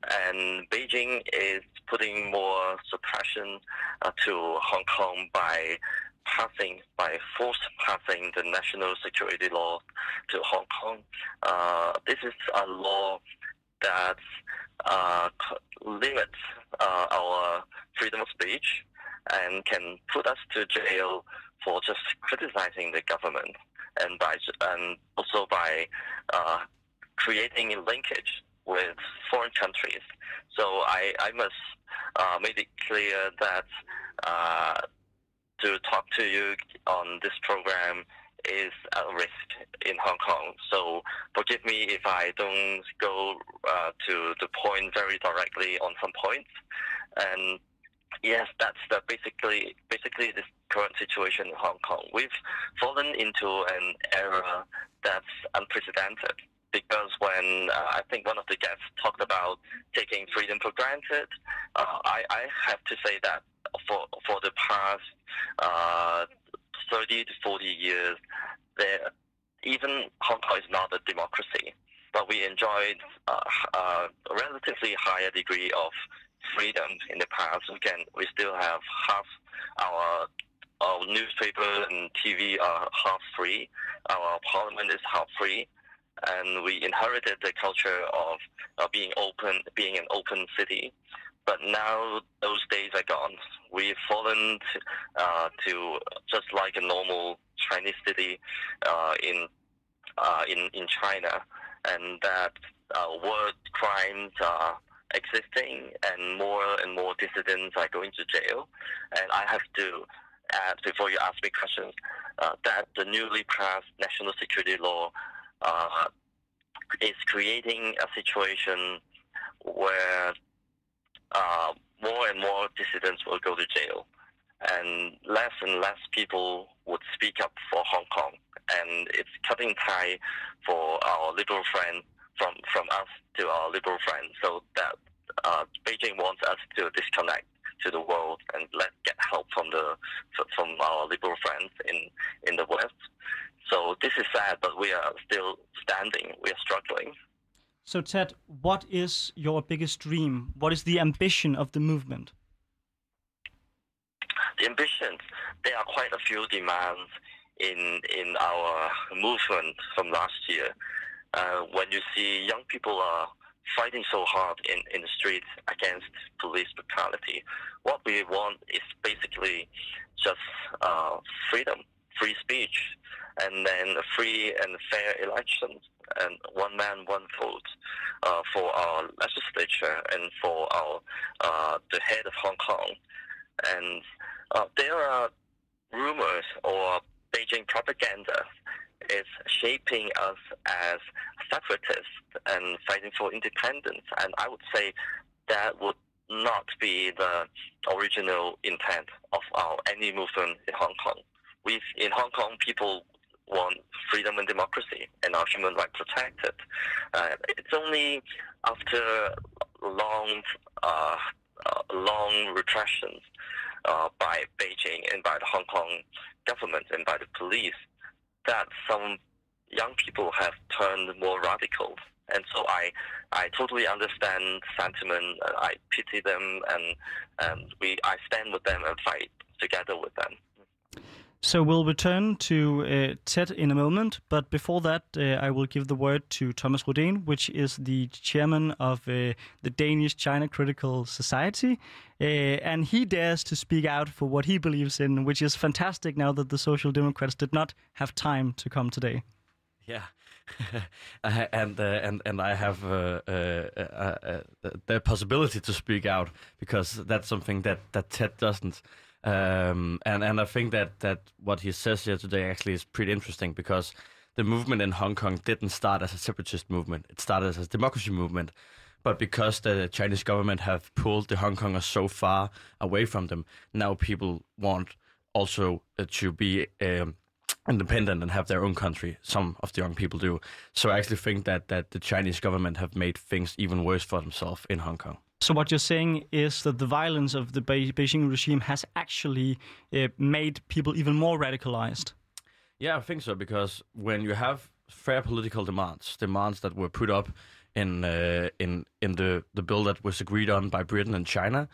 and Beijing is putting more suppression uh, to Hong Kong by passing, by force passing the national security law to Hong Kong. Uh, this is a law that uh, limits uh, our freedom of speech and can put us to jail for just criticizing the government and by and also by uh, creating a linkage with foreign countries. So I, I must uh, make it clear that uh, to talk to you on this program is a risk in Hong Kong. So forgive me if I don't go uh, to the point very directly on some points. And yes, that's the basically basically this current situation in Hong Kong. We've fallen into an era that's unprecedented. because when uh, I think one of the guests talked about taking freedom for granted, uh, I, I have to say that for for the past uh, 30 to 40 years, there, even Hong Kong is not a democracy, but we enjoyed uh, a relatively higher degree of freedom in the past. We can we still have half our our newspaper and TV are half free. Our parliament is half free, and we inherited the culture of uh, being open, being an open city. But now those days are gone. We've fallen to, uh, to just like a normal Chinese city uh, in uh, in in China, and that uh, war crimes are existing, and more and more dissidents are going to jail. And I have to add before you ask me questions uh, that the newly passed national security law uh, is creating a situation where uh, more and more dissidents will go to jail, and less and less people would speak up for Hong Kong. And it's cutting tie for our liberal friend from from us to our liberal friends, so that uh, Beijing wants us to disconnect to the world and let get help from the from our liberal friends in in the West. So this is sad, but we are still standing. We are struggling. So, Ted, what is your biggest dream? What is the ambition of the movement? the ambitions, there are quite a few demands in in our movement from last year. Uh, when you see young people are fighting so hard in, in the streets against police brutality, what we want is basically just uh, freedom, free speech, and then a free and fair elections, and one man, one vote uh, for our legislature and for our uh, the head of Hong Kong. And uh, there are rumors or Beijing propaganda is shaping us as separatists and fighting for independence. And I would say that would not be the original intent of our any movement in Hong Kong. We in Hong Kong, people want freedom and democracy and our human rights protected. Uh, it's only after long, uh, long repressions uh, by Beijing and by the Hong Kong government and by the police that some young people have turned more radical. And so I, I totally understand sentiment. I pity them, and and we, I stand with them and fight together with them. So we'll return to uh, Ted in a moment, but before that, uh, I will give the word to Thomas Rodin, which is the chairman of uh, the Danish China Critical Society, uh, and he dares to speak out for what he believes in, which is fantastic. Now that the Social Democrats did not have time to come today. Yeah, and uh, and and I have uh, the possibility to speak out because that's something that that Ted doesn't. Um, and and I think that that what he says here today actually is pretty interesting because the movement in Hong Kong didn't start as a separatist movement; it started as a democracy movement. But because the Chinese government have pulled the Hong Kongers so far away from them, now people want also uh, to be um, independent and have their own country. Some of the young people do. So I actually think that that the Chinese government have made things even worse for themselves in Hong Kong. So what you're saying is that the violence of the Be- Beijing regime has actually uh, made people even more radicalized. Yeah, I think so because when you have fair political demands, demands that were put up in uh, in in the the bill that was agreed on by Britain and China,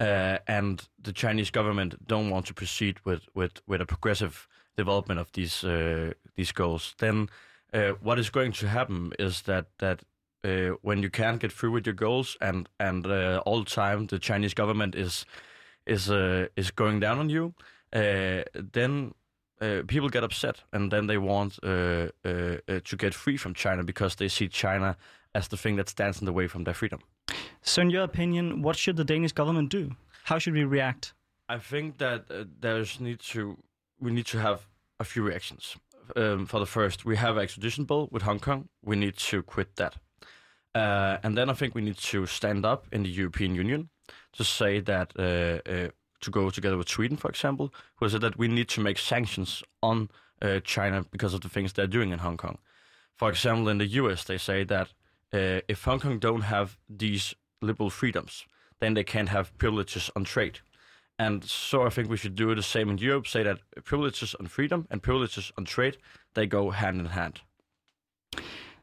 uh, and the Chinese government don't want to proceed with with with a progressive development of these uh, these goals, then uh, what is going to happen is that that uh, when you can't get through with your goals and and uh, all the time the Chinese government is is uh, is going down on you, uh, then uh, people get upset and then they want uh, uh, uh, to get free from China because they see China as the thing that stands in the way from their freedom. So in your opinion, what should the Danish government do? How should we react? I think that uh, there's need to we need to have a few reactions. Um, for the first, we have extradition bill with Hong Kong. We need to quit that, uh, and then I think we need to stand up in the European Union to say that uh, uh, to go together with Sweden, for example, who said that we need to make sanctions on uh, China because of the things they're doing in Hong Kong. for example, in the US, they say that if Hong Kong don't have these liberal freedoms, then they can't have privileges on trade. And so I think we should do the same in Europe, say that privileges on freedom and privileges on trade, they go hand in hand.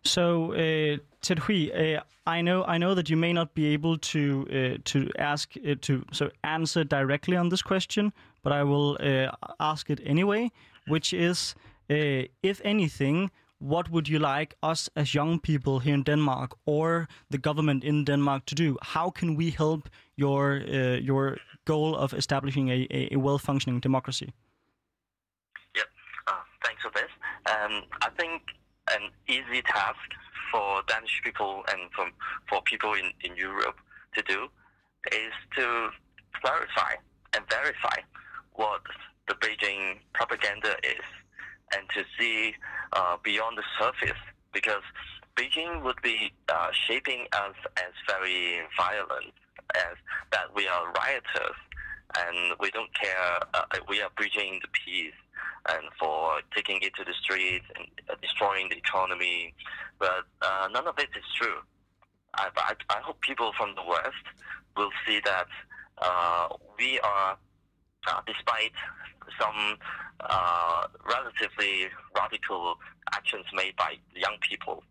So, uh, Ted Hui, uh, I know I know that you may not be able to uh, to ask uh, to so answer directly on this question, but I will uh, ask it anyway, which is, uh, if anything, what would you like us as young people here in Denmark or the government in Denmark to do? How can we help your uh, your goal of establishing a, a, well functioning democracy? Yep. Uh, thanks for this. Um, I think an easy task for Danish people and from, for people in, in Europe to do is to clarify and verify what the Beijing propaganda is and to see uh, beyond the surface because Beijing would be uh, shaping us as very violent, as that we are rioters and we don't care, uh, we are breaching the peace and for taking it to the streets and uh, destroying the economy. But uh, none of it is true. I, I, I hope people from the West will see that uh, we are, uh, despite some uh, relatively radical actions made by young people,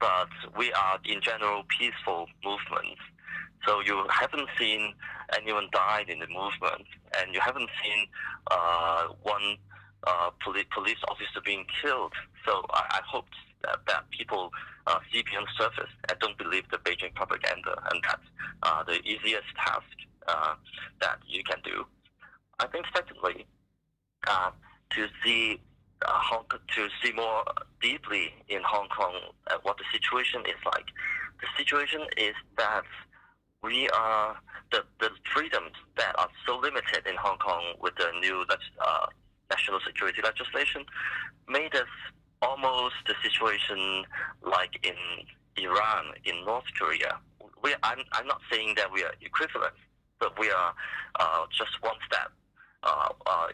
but we are in general peaceful movements. So you haven't seen anyone died in the movement, and you haven't seen uh, one uh, poli- police officer being killed. So I, I hope that, that people uh, see beyond the surface and don't believe the Beijing propaganda, and that's uh, the easiest task uh, that you can do. I think secondly, uh, to see uh, Hong to see more deeply in Hong Kong uh, what the situation is like. The situation is that we are the, the freedoms that are so limited in Hong Kong with the new uh, national security legislation made us almost the situation like in Iran, in North Korea. We, I'm, I'm not saying that we are equivalent, but we are uh, just one step uh, uh,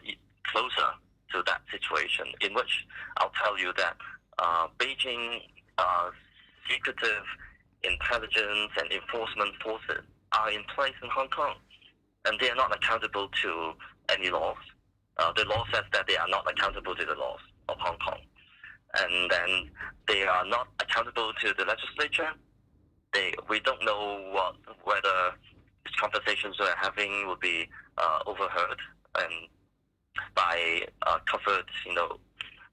closer to that situation, in which I'll tell you that uh, Beijing uh, secretive intelligence and enforcement forces are in place in Hong Kong, and they are not accountable to any laws. Uh, the law says that they are not accountable to the laws of Hong Kong, and then they are not accountable to the legislature. They, we don't know what whether these conversations we're having will be uh, overheard and by uh, covered, you know,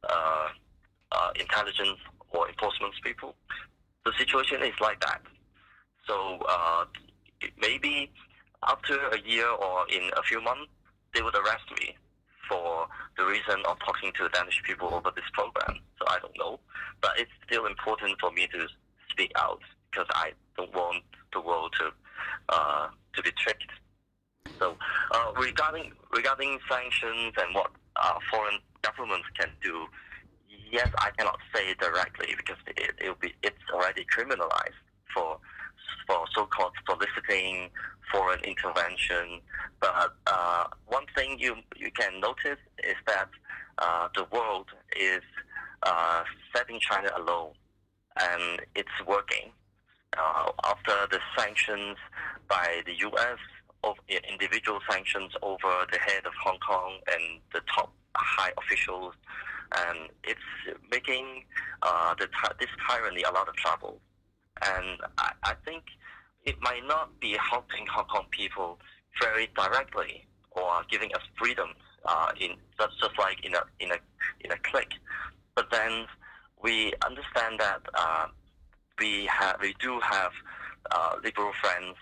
uh, uh, intelligence or enforcement people. The situation is like that. So uh, maybe after a year or in a few months, they would arrest me for the reason of talking to Danish people over this program. So I don't know, but it's still important for me to speak out because I don't want the world to uh, to be tricked. So uh, regarding regarding sanctions and what uh, foreign governments can do, yes, I cannot say directly because it will be it's already criminalized for for so-called soliciting foreign intervention. But uh, one thing you you can notice is that uh, the world is uh, setting China alone, and it's working. Uh, after the sanctions by the U.S. of individual sanctions over the head of Hong Kong and the top high officials, and it's making uh, the this tyranny a lot of trouble. And I, I think it might not be helping Hong Kong people very directly or giving us freedom uh, in just, just like in a in a in a click. But then we understand that uh, we have we do have uh, liberal friends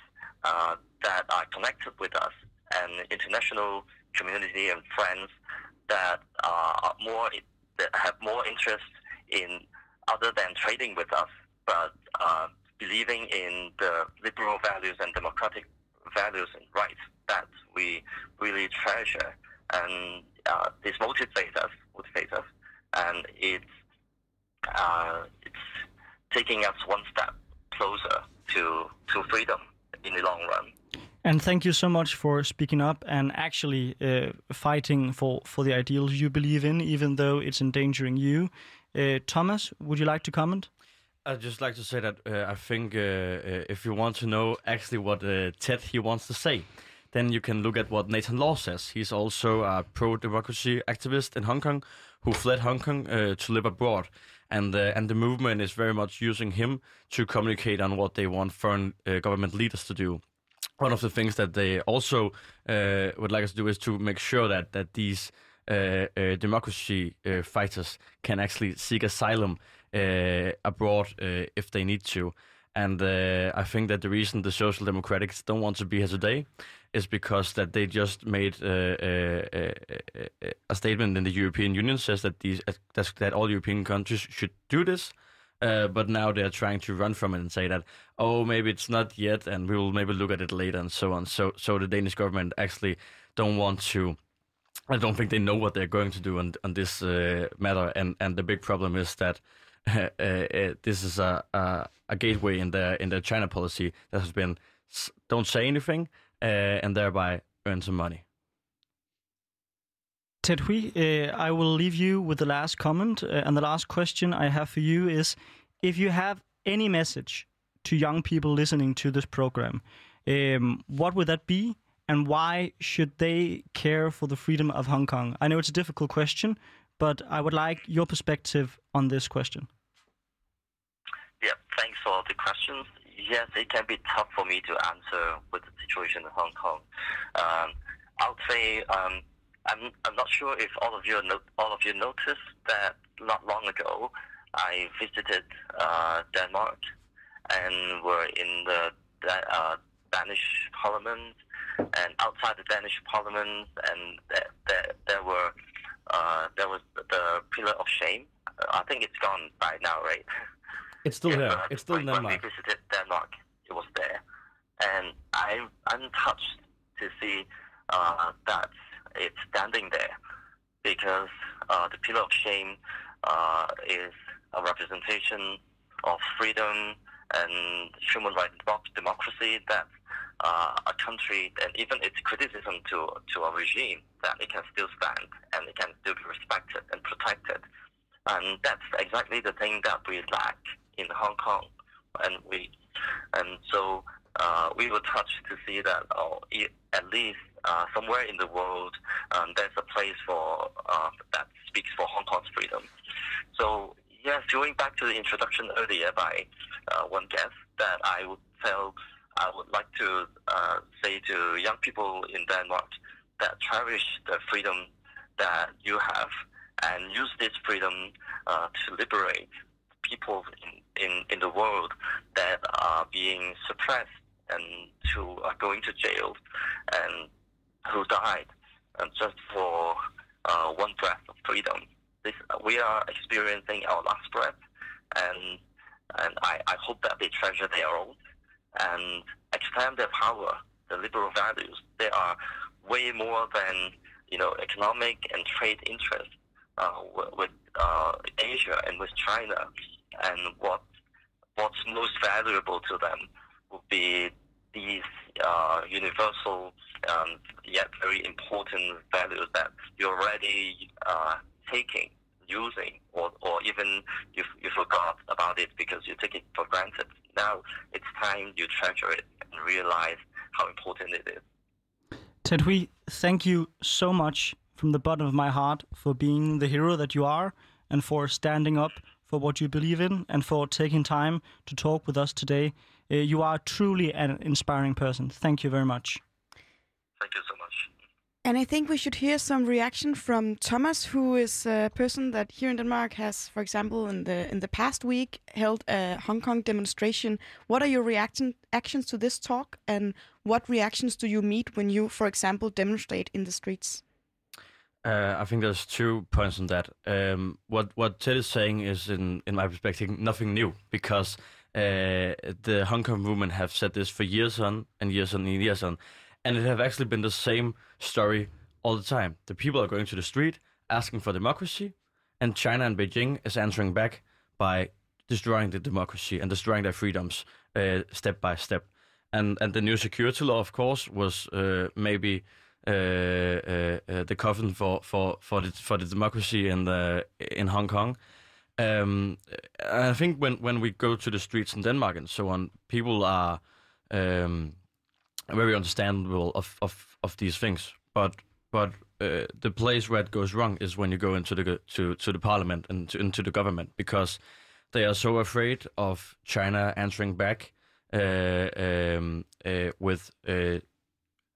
uh, that are connected with us and international community and friends that are more that have more interest in other than trading with us, but uh, believing in the liberal values and democratic values and rights that we really treasure, and uh, this motivates us, motivates us, and it's uh, it's taking us one step closer to to freedom in the long run. And thank you so much for speaking up and actually uh, fighting for, for the ideals you believe in, even though it's endangering you. Uh, Thomas, would you like to comment? I'd just like to say that uh, I think uh, uh, if you want to know actually what uh, Ted he wants to say, then you can look at what Nathan Law says. He's also a pro-democracy activist in Hong Kong who fled Hong Kong to live abroad, and uh, and the movement is very much using him to communicate on what they want foreign uh, government leaders to do. One of the things that they also uh, would like us to do is to make sure that that these uh, uh, democracy uh, fighters can actually seek asylum uh, abroad uh, if they need to. And uh, I think that the reason the Social Democrats don't want to be here today is because that they just made uh, uh, uh, uh a statement in the European Union says that these uh, that all European countries should do this. Uh, but now they're trying to run from it and say that oh maybe it's not yet and we will maybe look at it later and so on. So so the Danish government actually don't want to I don't think they know what they're going to do on, on this uh, matter, and, and the big problem is that uh, uh, this is a, a a gateway in the in the China policy that has been don't say anything uh, and thereby earn some money. Ted Hui, uh, I will leave you with the last comment. Uh, and the last question I have for you is if you have any message to young people listening to this program, um, what would that be? And why should they care for the freedom of Hong Kong? I know it's a difficult question, but I would like your perspective on this question. Yeah, thanks for all the questions. Yes, it can be tough for me to answer with the situation in Hong Kong. Um, I would say um, I'm, I'm not sure if all of you no, all of you noticed that not long ago I visited uh, Denmark and were in the uh, Danish Parliament and outside the Danish Parliament and there, there, there were uh, there was the Pillar of Shame. I think it's gone by now, right? It's still there. It's still in when we visited Denmark, it was there, and I'm I'm touched to see uh, that it's standing there because uh, the pillar of shame uh, is a representation of freedom and human rights democracy that uh, a country and even its criticism to to a regime that it can still stand and it can still be respected and protected. And that's exactly the thing that we lack in Hong Kong. And we, and so uh, we were touched to see that oh, at least uh, somewhere in the world um, there's a place for uh, that speaks for Hong Kong's freedom. So yes, going back to the introduction earlier by uh, one guest, that I would tell, I would like to uh, say to young people in Denmark that cherish the freedom that you have and use this freedom uh, to liberate people in, in, in the world that are being suppressed and who are going to jail and who died just for uh, one breath of freedom. This, we are experiencing our last breath, and and I, I hope that they treasure their own and expand their power, the liberal values. They are way more than you know economic and trade interests uh, with, with uh, Asia and with China, and what what's most valuable to them would be these uh, universal um, yet very important values that you're already uh, taking, using, or, or even you, you forgot about it because you take it for granted. Now it's time you treasure it and realize how important it is. Ted Hui, thank you so much from the bottom of my heart for being the hero that you are and for standing up for what you believe in and for taking time to talk with us today. Uh, you are truly an inspiring person. Thank you very much. Thank you so much. And I think we should hear some reaction from Thomas, who is a person that here in Denmark has, for example, in the in the past week held a Hong Kong demonstration. What are your reaction actions to this talk, and what reactions do you meet when you, for example, demonstrate in the streets? Uh, I think there's two points on that. Um, what what Ted is saying is, in in my perspective, nothing new because uh, the Hong Kong movement have said this for years on and years on and years on, and it have actually been the same story all the time. The people are going to the street asking for democracy, and China and Beijing is answering back by destroying the democracy and destroying their freedoms uh, step by step. And and the new security law, of course, was uh, maybe uh, uh, uh, the coffin for for for the for the democracy in the in Hong Kong. Um, I think when, when we go to the streets in Denmark and so on, people are um, very understandable of, of, of these things. But but uh, the place where it goes wrong is when you go into the to to the parliament and to, into the government because they are so afraid of China answering back uh, um, uh, with uh,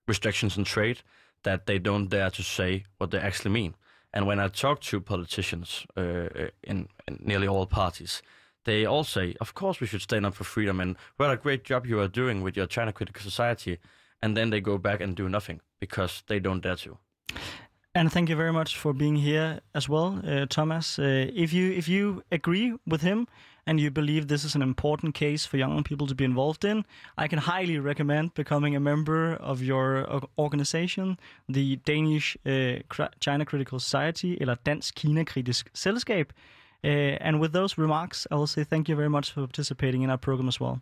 restrictions on trade that they don't dare to say what they actually mean. And when I talk to politicians uh, in, in nearly all parties, they all say, "Of course, we should stand up for freedom." And what a great job you are doing with your China Critical Society. And then they go back and do nothing because they don't dare to. And thank you very much for being here as well, uh, Thomas. Uh, if you if you agree with him and you believe this is an important case for young people to be involved in, I can highly recommend becoming a member of your organization, the Danish uh, China Critical Society, eller Dansk Kina Kritisk Selskab. Uh, and with those remarks, I will say thank you very much for participating in our program as well.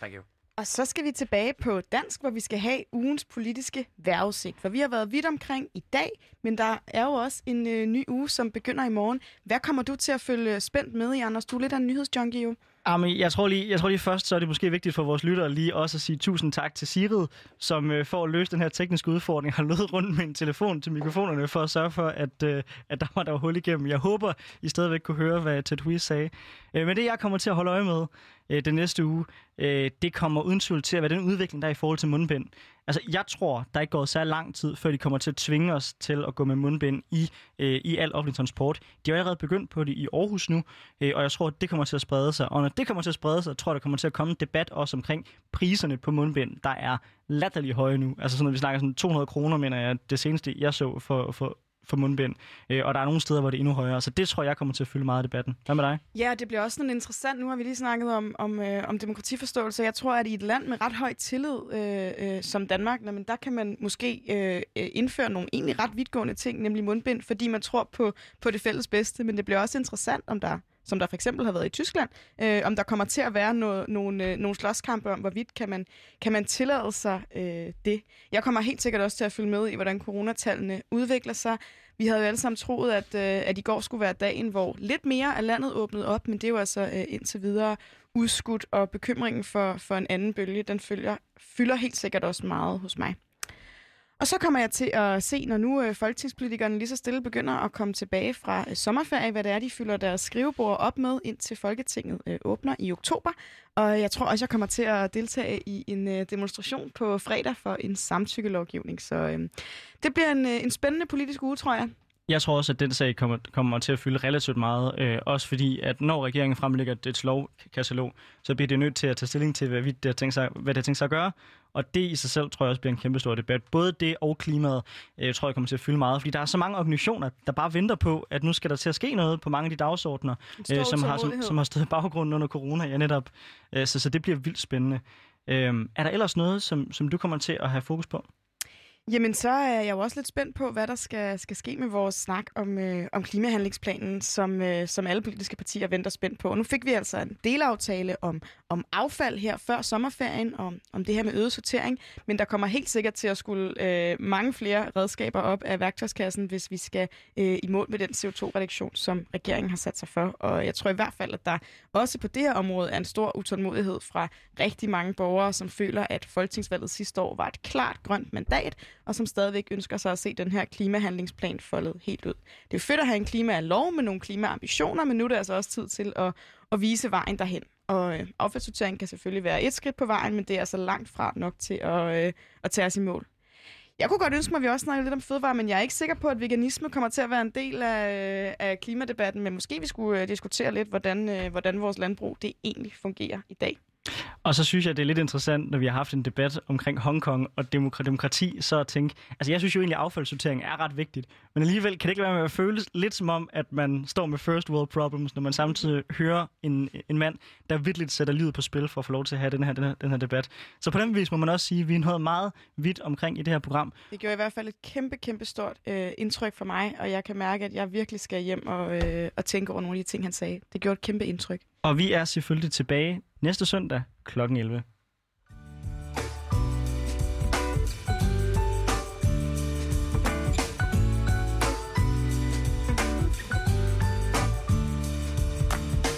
Thank you. Og så skal vi tilbage på dansk, hvor vi skal have ugens politiske vejrudsigt. For vi har været vidt omkring i dag, men der er jo også en øh, ny uge, som begynder i morgen. Hvad kommer du til at følge spændt med i, Anders? Du er lidt af en nyhedsjunkie jo. Ah, Jamen, jeg tror, lige, jeg tror lige først, så er det måske vigtigt for vores lyttere lige også at sige tusind tak til Sirid, som øh, for at løse den her tekniske udfordring har løbet rundt med en telefon til mikrofonerne for at sørge for, at, øh, at der var der var hul igennem. Jeg håber, I stadigvæk kunne høre, hvad Ted Hui sagde. Øh, men det, jeg kommer til at holde øje med øh, den næste uge, øh, det kommer uden tvivl til at være den udvikling, der er i forhold til mundbind. Altså, jeg tror, der er ikke gået særlig lang tid, før de kommer til at tvinge os til at gå med mundbind i, øh, i al offentlig transport. De har allerede begyndt på det i Aarhus nu, øh, og jeg tror, at det kommer til at sprede sig. Og når det kommer til at sprede sig, tror jeg, der kommer til at komme en debat også omkring priserne på mundbind, der er latterligt høje nu. Altså sådan, når vi snakker sådan 200 kroner, mener jeg, det seneste, jeg så for, for, for mundbind. Øh, og der er nogle steder, hvor det er endnu højere. Så det tror jeg kommer til at fylde meget af debatten. Hvad med dig? Ja, det bliver også sådan interessant. Nu har vi lige snakket om, om, øh, om demokratiforståelse. Jeg tror, at i et land med ret høj tillid øh, øh, som Danmark, jamen, der kan man måske øh, øh, indføre nogle egentlig ret vidtgående ting, nemlig mundbind, fordi man tror på, på det fælles bedste. Men det bliver også interessant, om der som der for eksempel har været i Tyskland, øh, om der kommer til at være no, nogle, øh, nogle slåskampe om, hvorvidt kan man, kan man tillade sig øh, det. Jeg kommer helt sikkert også til at følge med i, hvordan coronatallene udvikler sig. Vi havde jo alle sammen troet, at, øh, at i går skulle være dagen, hvor lidt mere af landet åbnede op, men det er jo altså øh, indtil videre udskudt, og bekymringen for, for en anden bølge, den følger, fylder helt sikkert også meget hos mig. Og så kommer jeg til at se, når nu øh, folketingspolitikerne lige så stille begynder at komme tilbage fra øh, sommerferie, hvad det er, de fylder deres skrivebord op med, indtil Folketinget øh, åbner i oktober. Og jeg tror også, jeg kommer til at deltage i en øh, demonstration på fredag for en samtykkelovgivning. Så øh, det bliver en, øh, en spændende politisk uge, tror jeg. Jeg tror også, at den sag kommer, kommer til at fylde relativt meget. Øh, også fordi, at når regeringen fremlægger et lovkatalog, så bliver det nødt til at tage stilling til, hvad, vi, det har tænkt sig, hvad det har tænkt sig at gøre. Og det i sig selv tror jeg også bliver en kæmpe stor debat. Både det og klimaet øh, tror jeg kommer til at fylde meget. Fordi der er så mange organisationer, der bare venter på, at nu skal der til at ske noget på mange af de dagsordner, øh, som, har, som, som har stået i baggrunden under corona. Ja, netop. Øh, så, så det bliver vildt spændende. Øh, er der ellers noget, som, som du kommer til at have fokus på? Jamen, så er jeg jo også lidt spændt på, hvad der skal, skal ske med vores snak om, øh, om klimahandlingsplanen, som, øh, som alle politiske partier venter spændt på. Og nu fik vi altså en delaftale om, om affald her før sommerferien, om, om det her med øget sortering, men der kommer helt sikkert til at skulle øh, mange flere redskaber op af værktøjskassen, hvis vi skal øh, i mål med den CO2-reduktion, som regeringen har sat sig for. Og jeg tror i hvert fald, at der også på det her område er en stor utålmodighed fra rigtig mange borgere, som føler, at folketingsvalget sidste år var et klart grønt mandat, og som stadigvæk ønsker sig at se den her klimahandlingsplan foldet helt ud. Det er fedt at have en klimalov med nogle klimaambitioner, men nu er det altså også tid til at, at vise vejen derhen. Og øh, affaldssortering kan selvfølgelig være et skridt på vejen, men det er altså langt fra nok til at, øh, at tage os i mål. Jeg kunne godt ønske mig, at vi også snakkede lidt om fødevare, men jeg er ikke sikker på, at veganisme kommer til at være en del af, øh, af klimadebatten. Men måske vi skulle øh, diskutere lidt, hvordan, øh, hvordan vores landbrug det egentlig fungerer i dag. Og så synes jeg, det er lidt interessant, når vi har haft en debat omkring Hongkong og demokra- demokrati, så at tænke, altså jeg synes jo egentlig, at affaldssortering er ret vigtigt, men alligevel kan det ikke være med at føles lidt som om, at man står med first world problems, når man samtidig hører en, en mand, der virkelig sætter livet på spil for at få lov til at have den her, den her, den her debat. Så på den vis må man også sige, at vi er nået meget vidt omkring i det her program. Det gjorde i hvert fald et kæmpe, kæmpe stort øh, indtryk for mig, og jeg kan mærke, at jeg virkelig skal hjem og, øh, og tænke over nogle af de ting, han sagde. Det gjorde et kæmpe indtryk. Og vi er selvfølgelig tilbage næste søndag klokken 11.